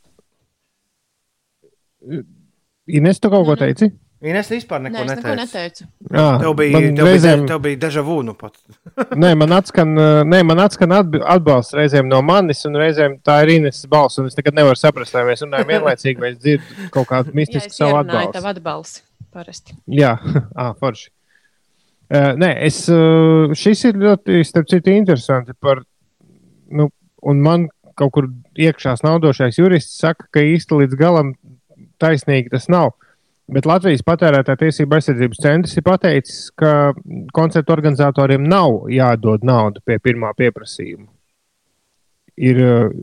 Ines, tu kaut ko teici? Ines vispār neko Nē, es neko neteicu. neteicu. Jā, Tev bija, man tev reizēm- bija, tev bija deja vu nu pat. *laughs* Nē, man atskan, nē, man atskan atbalsts reizēm no manis, un reizēm tā ir Ines balss. un Es nekad nevaru saprast, vai mēs runājam vienlaicīgi, vai es dzirdu kaut kādu Jā, mistisku es savu atbalstu. tavu atbalstu. Parasti. Jā, *laughs* ah, forši. Uh, nē, es, uh, šis ir ļoti, starp citu, interesanti. Par, nu, un man kaut kur iekšā naudošais jurists saka, ka īsti līdz galam taisnīgi tas nav. Bet Latvijas patērētāja tiesība aizsardzības centrs ir pateicis, ka koncertu organizatoriem nav jādod nauda pie pirmā pieprasījuma. Ir uh,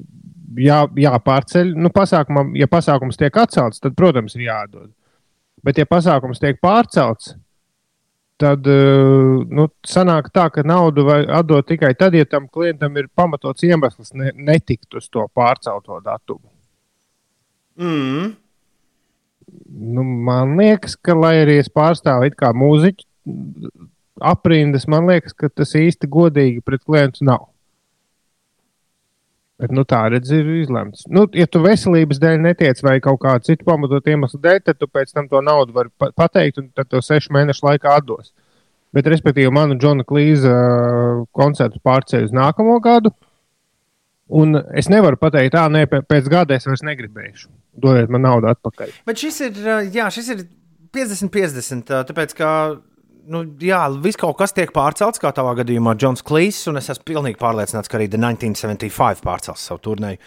jā, jāpārceļ, nu, pasākumam, ja pasākums tiek atcelts, tad, protams, ir jādod. Bet, ja pasākums tiek pārcelts, tad uh, nu, sanāk tā, ka naudu var atdot tikai tad, ja tam klientam ir pamatots iemesls ne, netikt uz to pārcelto datumu. Mm. Nu, man liekas, ka, lai arī es pārstāvu mūziķu aprindas, man liekas, ka tas īsti godīgi pret klientu nav. Bet, nu, tā redz, ir izlemts. Nu, ja tu veselības dēļ netiec vai kaut kāda cita pamatota iemesla dēļ, tad tu pēc tam to naudu vari pa pateikt, un tad to sešu mēnešu laikā atdos. Bet, respektīvi, manu Džona Klīza uh, koncertu pārceļ uz nākamo gadu. Un es nevaru pateikt, tā, nē, pē- pēc gada es vairs negribēšu. Dodiet man naudu atpakaļ. Bet šis ir, uh, jā, šis ir 50-50. Tāpēc, ka nu, jā, viss kaut kas tiek pārcelts, kā tavā gadījumā Džons Klīs, un es esmu pilnīgi pārliecināts, ka arī The 1975 pārcels savu turnēju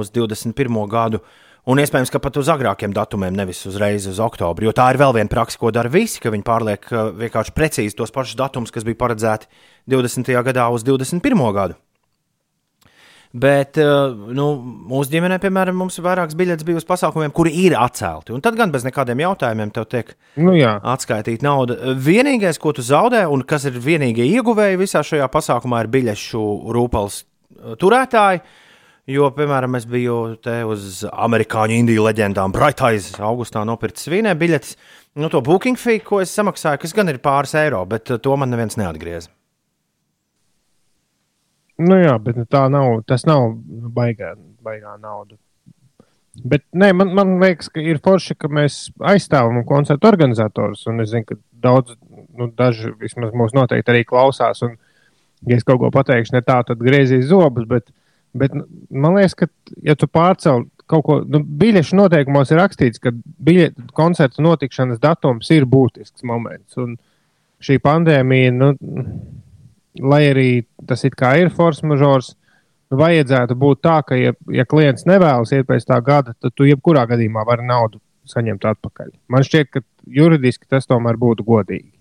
uz 21. gadu. Un iespējams, ka pat uz agrākiem datumiem, nevis uzreiz uz oktobru. Jo tā ir vēl viena praksa, ko dara visi, ka viņi pārliek uh, vienkārši precīzi tos pašus datumus, kas bija paredzēti 20. gadā uz 21. gadu. Bet uh, nu, mūsu ģimenē, piemēram, mums ir vairākas biļetes bijusi pasākumiem, kuri ir atcelti. Un tad gan bez nekādiem jautājumiem tev tiek Nu, jā. atskaitīta nauda. Vienīgais, ko tu zaudē, un kas ir vienīgie ieguvēji visā šajā pasākumā, ir biļešu rūpals uh, turētāji. Jo, piemēram, es biju te uz amerikāņu indiju leģendām Bright Eyes augustā nopircis vīnē biļetes. Nu, to booking fee, ko es samaksāju, kas gan ir pāris eiro, bet uh, to man neviens neatgriez. Nu, jā, bet nu, tā nav. Tas nav baigā, baigā nauda. Bet nē, man, man liekas, ka ir forši, ka mēs aizstāvam koncertu organizatorus. Es zinu, ka daudz, nu, daži vismaz mūs noteikti arī klausās. Un, ja es kaut ko pateikšu, ne tā, tad griezīs zobus. Bet, bet man liekas, ka, ja tu pārcel kaut ko, nu, biļešu noteikumos ir rakstīts, ka biļetu koncerta notikšanas datums ir būtisks moments. Un šī pandēmija, nu, lai arī tas it kā ir force mažors, nu, vajadzētu būt tā, ka, ja, ja klients nevēlas iet pēc tā gada, tad tu jebkurā gadījumā vari naudu saņemt atpakaļ. Man šķiet, ka juridiski tas tomēr būtu godīgi.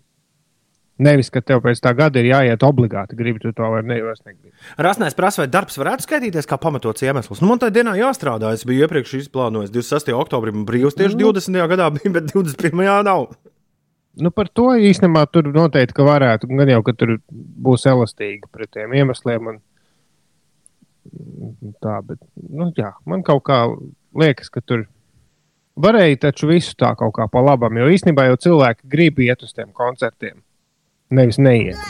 Nevis, ka tev pēc tā gada ir jāiet obligāti, gribi tu to vai ne. Rasnēs prasa, vai darbs varētu skaitīties kā pamatots iemesls. Nu, man tajā dienā jāstrādā. Es biju iepriekš izplānojis 26. oktobrī, brīvs tieši 20. gadā bija, bet 21. nav. Nu, par to īstenībā tur noteikti ka varētu. Gan jau, ka tur būs elastīgi pret tiem iemesliem. Un... Tā, bet, nu, jā, man kaut kā liekas, ka tur varēja taču visu tā kaut kā pa labam. Jo īstenībā jau cilvēki grib iet uz tiem koncertiem, nevis neiet.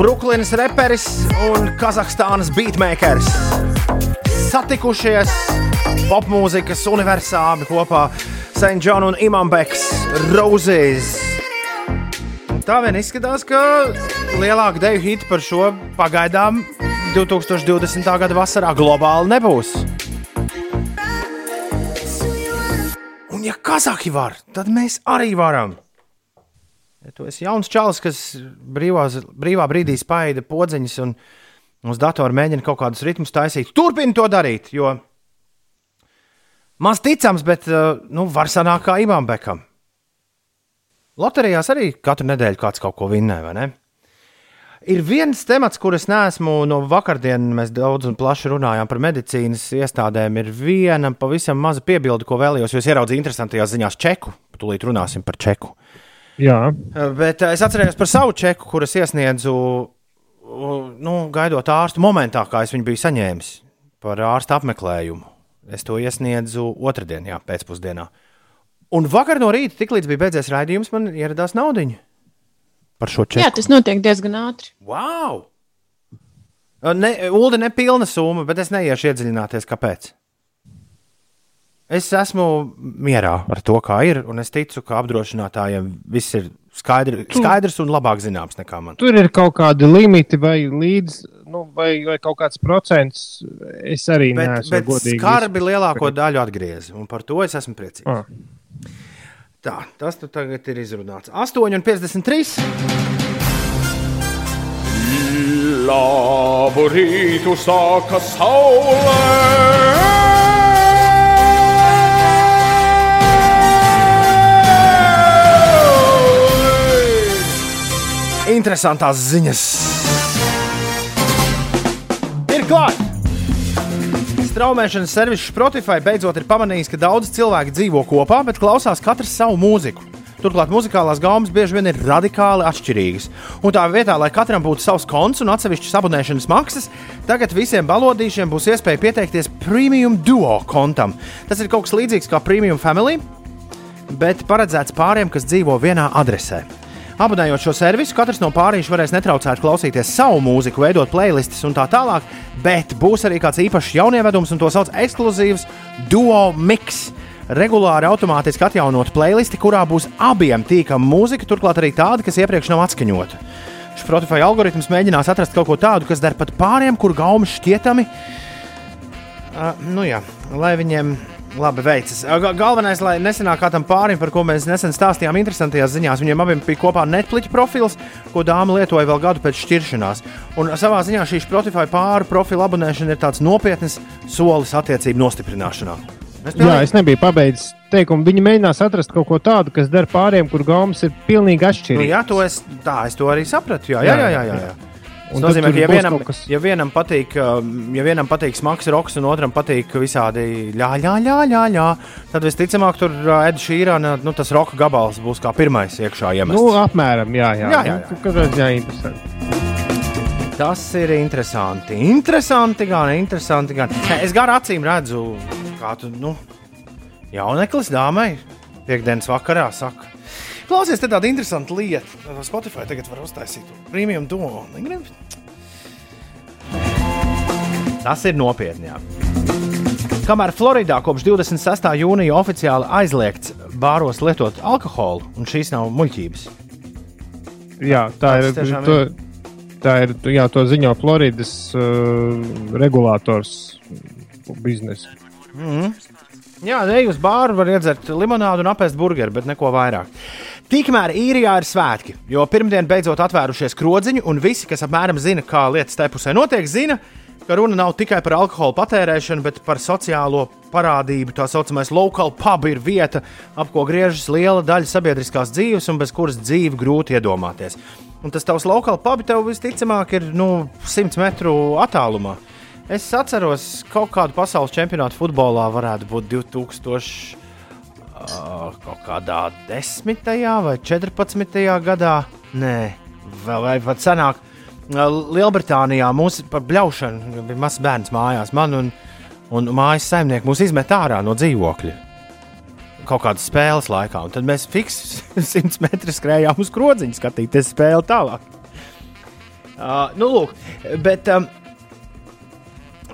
Brooklynas reperis un Kazahstānas beatmakers satikušies popmūzikas universāli kopā St. John un Imants Roses. Tā vien izskatās, ka lielāka deju hita par šo pagaidām 2020. gada vasarā globāli nebūs. Un, ja Kazahī var, tad mēs arī varam. Ja tu esi jauns čalis, kas brīvās, brīvā brīdī spaida podziņas un uz datora mēģina kaut kādus ritmus taisīt, turpini to darīt. Jo maz ticams, bet uh, nu, var sanākt kā Ivam Bekam. Loterijās arī katru nedēļu kāds kaut ko vinnē, vai ne? Ir viens temats, kur es neesmu no vakardienas, mēs daudz un plaši runājām par medicīnas iestādēm. Ir viena pavisam maza piebilde, ko vēlējos, jo es ieraudzīju interesantajās ziņās čeku. Tūlīt runāsim par čeku. Jā, Bet eh, es atceros par savu čeku, kuras iesniedzu, nu, gaidot ārstu momentā, kā es viņu biju saņēmis par ārsta apmeklējumu. Es to iesniedzu otrdien, jā, pēcpusdienā. Un vakar no rīta, tiklīdz bija beidzies raidījums, man ieradās naudiņa par šo čeku. Jā, tas notiek diezgan ātri. Wow! Ne, Ulda nepilna summa, bet es neiešu iedziļināties, kāpēc. Es esmu mierā ar to, kā ir, un es ticu, ka apdrošinātājiem viss ir skaidri, skaidrs un labāk zināms nekā man. tur ir kaut kādi limiti vai līdz, nu, vai, vai kaut kāds procents. Es arī Bet, neesmu bet godīgi. skarbi lielāko daļu atgriezi, un par to es esmu priecīgs. Ah. Tā, tas tu tagad ir izrunāts. 8,53. Labu rītu sāka saulē! Interesantās ziņas. Ir klāts! Straumēšanas servis Spotify beidzot ir pamanījis, ka daudz cilvēku dzīvo kopā, bet klausās katrs savu mūziku. Turklāt muzikālās gaumas bieži vien ir radikāli atšķirīgas. Un tā vietā, lai katram būtu savs konts un atsevišķas abonēšanas maksas, tagad visiem balodīšiem būs iespēja pieteikties Premium Duo kontam. Tas ir kaut kas līdzīgs kā Premium Family, bet paredzēts pāriem, kas dzīvo vienā adresē. Abonējot šo servisu, katrs no pārīšiem varēs netraucēt klausīties savu mūziku, veidot playlistus un tā tālāk, bet būs arī kāds īpašs jaunievedums, un to sauc ekskluzīvs Duo Mix. Regulāri automātiski atjaunot playlisti, kurā būs abiem tīkama mūzika, turklāt arī tāda, kas iepriekš nav atskaņota. Spotify algoritms mēģinās atrast kaut ko tādu, kas der pat pāriem, kur gaumas šķietami Uh, nu jā, lai viņiem labi veicas. Ga- Galvenais, lai nesenāk kādam pārim, par ko mēs nesen stāstījām, interesantajās ziņās, viņiem abiem bija kopā Netflix profils, ko dāma lietoja vēl gadu pēc šķiršanās. Un savā ziņā šī Spotify pāru profila abonēšana ir tāds nopietns solis attiecību nostiprināšanā. Es Jā, es nebiju pabeidzis teikumu. Viņi mēģinās atrast kaut ko tādu, kas der pāriem, kur gaumas ir pilnīgi Nu, atšķirīgas. jā, to es, tā, es to arī sapratu. Jā, jā, jā. jā, jā, jā. Tas nozīmē, ka ja vienam, kas- ja vienam patīk, um, ja vienam patīk smags roks, un otram patīk visādi ļā, ļā, ļā, ļā, ļā tad visticamāk tur uh, Edžers Šīrāna, nu, tas roka gabals būs kā pirmais iekšā iemests. Nu, apmēram, jā, jā. Jā, jā, jā. Nu, Katrā ziņā interesanti. Tas ir interesanti. Interesanti, gan interesanti. Gan. Es gar acīm redzu, kā tu, nu, jauneklis dāmai piekdienas vakarā saka. Klausies, te tāda interesanta lieta. Spotify tagad var uztaisīt premium duo. Negribi? Tas ir nopietni. Jā. Kamēr Floridā kopš 26. jūnija oficiāli aizliegts bāros lietot alkoholu, un šīs nav muļķības. Jā, tā ir. To, ir. tā ir. Jā, to ziņo Floridas uh, regulators biznesa. Mm. Jā, ej uz bāru, var iedzert limonādu un apēst burgeru, bet neko vairāk. Tikmēr īrijā ir svētki, jo pirmdien beidzot atvērušies krodziņi, un visi, kas apmēram zina, kā lietas tajā pusē notiek, zina, ka runa nav tikai par alkohola patērēšanu, bet par sociālo parādību. Tā saucamais local pub ir vieta, ap ko griežas liela daļa sabiedriskās dzīves, un bez kuras dzīvi grūti iedomāties. Un tas tavs local pub tev visticamāk ir nu, 100 metru attālumā. Es atceros, ka kaut kādu pasaules čempionātu futbolā varētu būt 2000. Uh, kaut kādā 10. vai 14. gadā, nē, vēl vai pat senāk. Uh, Lielbritānijā mums par bļaušanu bija mazs bērns mājās. Man un, un mājas saimnieki mūs izmet ārā no dzīvokļa. Kaut kādas spēles laikā, un tad mēs fiksējām *laughs* 100 metrus skrējām uz krodziņa, skatīties spēli tālāk. Uh, nu, lūk, bet um,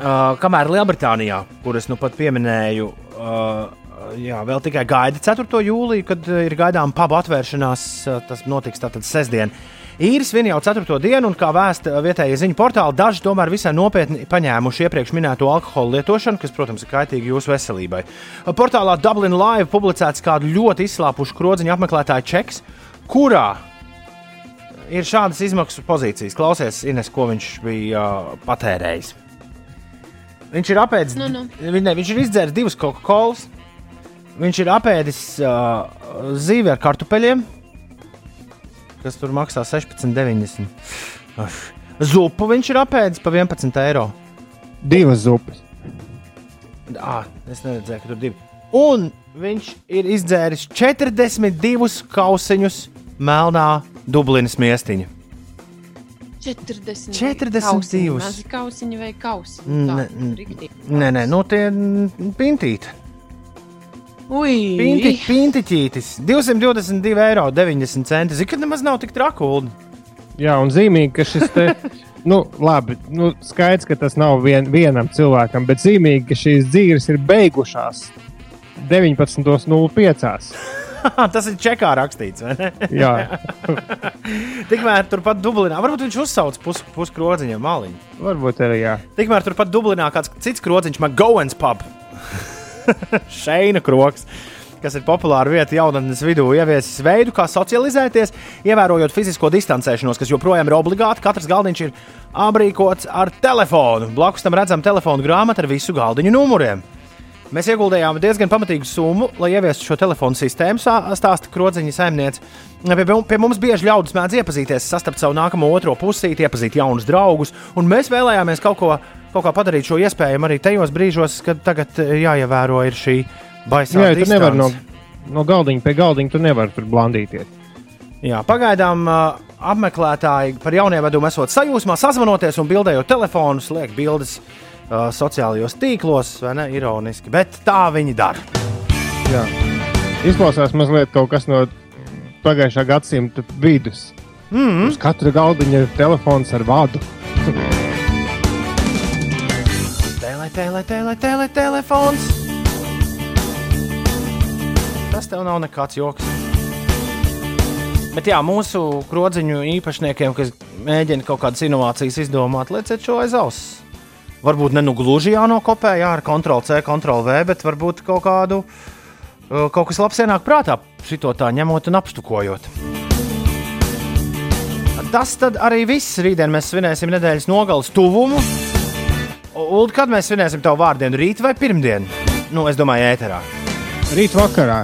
uh, kamēr Lielbritānijā, kuras nu pat pieminēju, uh, jā, vēl tikai gaida 4. jūliju, kad uh, ir gaidām pubu atvēršanās, uh, tas notiks tātad sestdien. Īris vien jau 4. dienu, un kā vēsta vietējie ziņu portāli, daži tomēr visai nopietni paņēmuši iepriekš minēto alkohola lietošanu, kas, protams, ir kaitīga jūsu veselībai. Portālā Dublin Live publicēts kādu ļoti izslāpušu krodziņu apmeklētāju čeks, kurā ir šādas izmaksu pozīcijas. Klausies, Ines, ko viņš bija uh, patērējis. Viņš ir apēdis, Nu, nu. Ne, viņš ir izdzēris divas Coca-Colas, viņš ir apēdis uh, zīvi ar kartupeļiem, kas tur maksā 16,90. Uf. Zupu viņš ir apēdis pa 11 eiro. Divas zupas. À, es neredzēju, ka tur divi. Un viņš ir izdzēris 42 kausiņus melnā Dublinas miestiņa. 40. 42. Mazi kausiņi vai kausiņi. Nē, nē, nu tie pintīti. Ui, Pinti, pintiķītis. 222 eiro 90 centi. Zini, ka nemaz nav tik trakuldi. Jā, un zīmīgi, ka šis te. *laughs* Nu, labi, nu, skaidrs, ka tas nav vien, vienam cilvēkam, bet zīmīgi, ka šīs dzīves ir beigušās 19.05. *laughs* Tas ir čekā rakstīts, vai ne? Jā. *laughs* Tikmēr turpat Dublinā, varbūt viņš uzsauc pus, puskrodziņa maliņu. Varbūt arī jā. Tikmēr turpat Dublinā kāds cits krodziņš, McGowan's pub. *laughs* Šeina kroks. Kas ir populāra vieta jaunatnes vidū, ieviesis veidu, kā socializēties, ievērojot fizisko distancēšanos, kas joprojām ir obligāti. Katrs galdiņš ir aprīkots ar telefonu. Blakus tam redzam telefonu grāmatu ar visu galdiņu numuriem. Mēs ieguldījām diezgan pamatīgu summu, lai ieviestu šo telefonu sistēmu, stāsta krodziņa saimniece. Pie, pie mums bieži ļaudis mēdz iepazīties, sastapt savu nākamo otro pusīti, iepazīt jaunus draugus, un mēs vēlējāmies kaut ko, kaut kā padarīt šo iespējamu arī tajos brīžos, kad tagad eh, jāievēro šī baisā Jā, tu nevari no, no galdiņa pie galdiņa, tu nevari tur blandīties. Jā, pagaidām uh, apmeklētāji par jaunievedumu esot sajūsmā, sazvanoties un bildējot telefonus, liek bildes uh, sociālajos tīklos, vai ne? Ironiski, bet tā viņi dara. Jā. Izklausās mazliet kaut kas no pagājušā gadsimta vidus. Mm -hmm. Uz katra galdiņa ir telefons ar vadu. *laughs* Tēlē, tēlē, tēlē, telefons. Tas tev nav nekāds joks. Bet jā, mūsu krodziņu īpašniekiem, kas mēģina kaut kādas inovācijas izdomāt, lieciet šo aiz auss. Varbūt ne nu gluži jānokopē, jā, ar Ctrl C, Ctrl V, bet varbūt kaut kādu, uh, kaut kas labs ienāk prātā, šito tā ņemot un apstukojot. Tas tad arī viss. Rītdien mēs svinēsim nedēļas nogalas tuvumu. Ulu, kad mēs svinēsim tavu vārdienu? Rīt vai pirmdien? Nu, es domāju, ēterā. Rīt vakarā.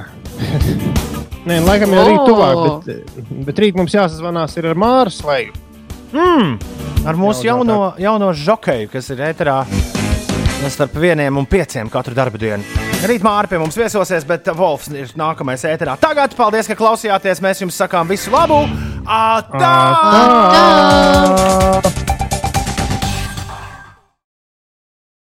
*laughs* Nē, laikam jau rīt tuvāk, bet, bet rīt mums jāsazvanās ir ar Māru Slēgu. Mm, ar mūsu jauno, jauno žokeju, kas ir ēterā starp vieniem un pieciem katru darbu dienu. Rīt mārciņā pie mums viesosies, bet Wolfs ir nākamais ēterā. Tagad paldies, ka klausījāties. Mēs jums sakām visu labu! Atā! Atā!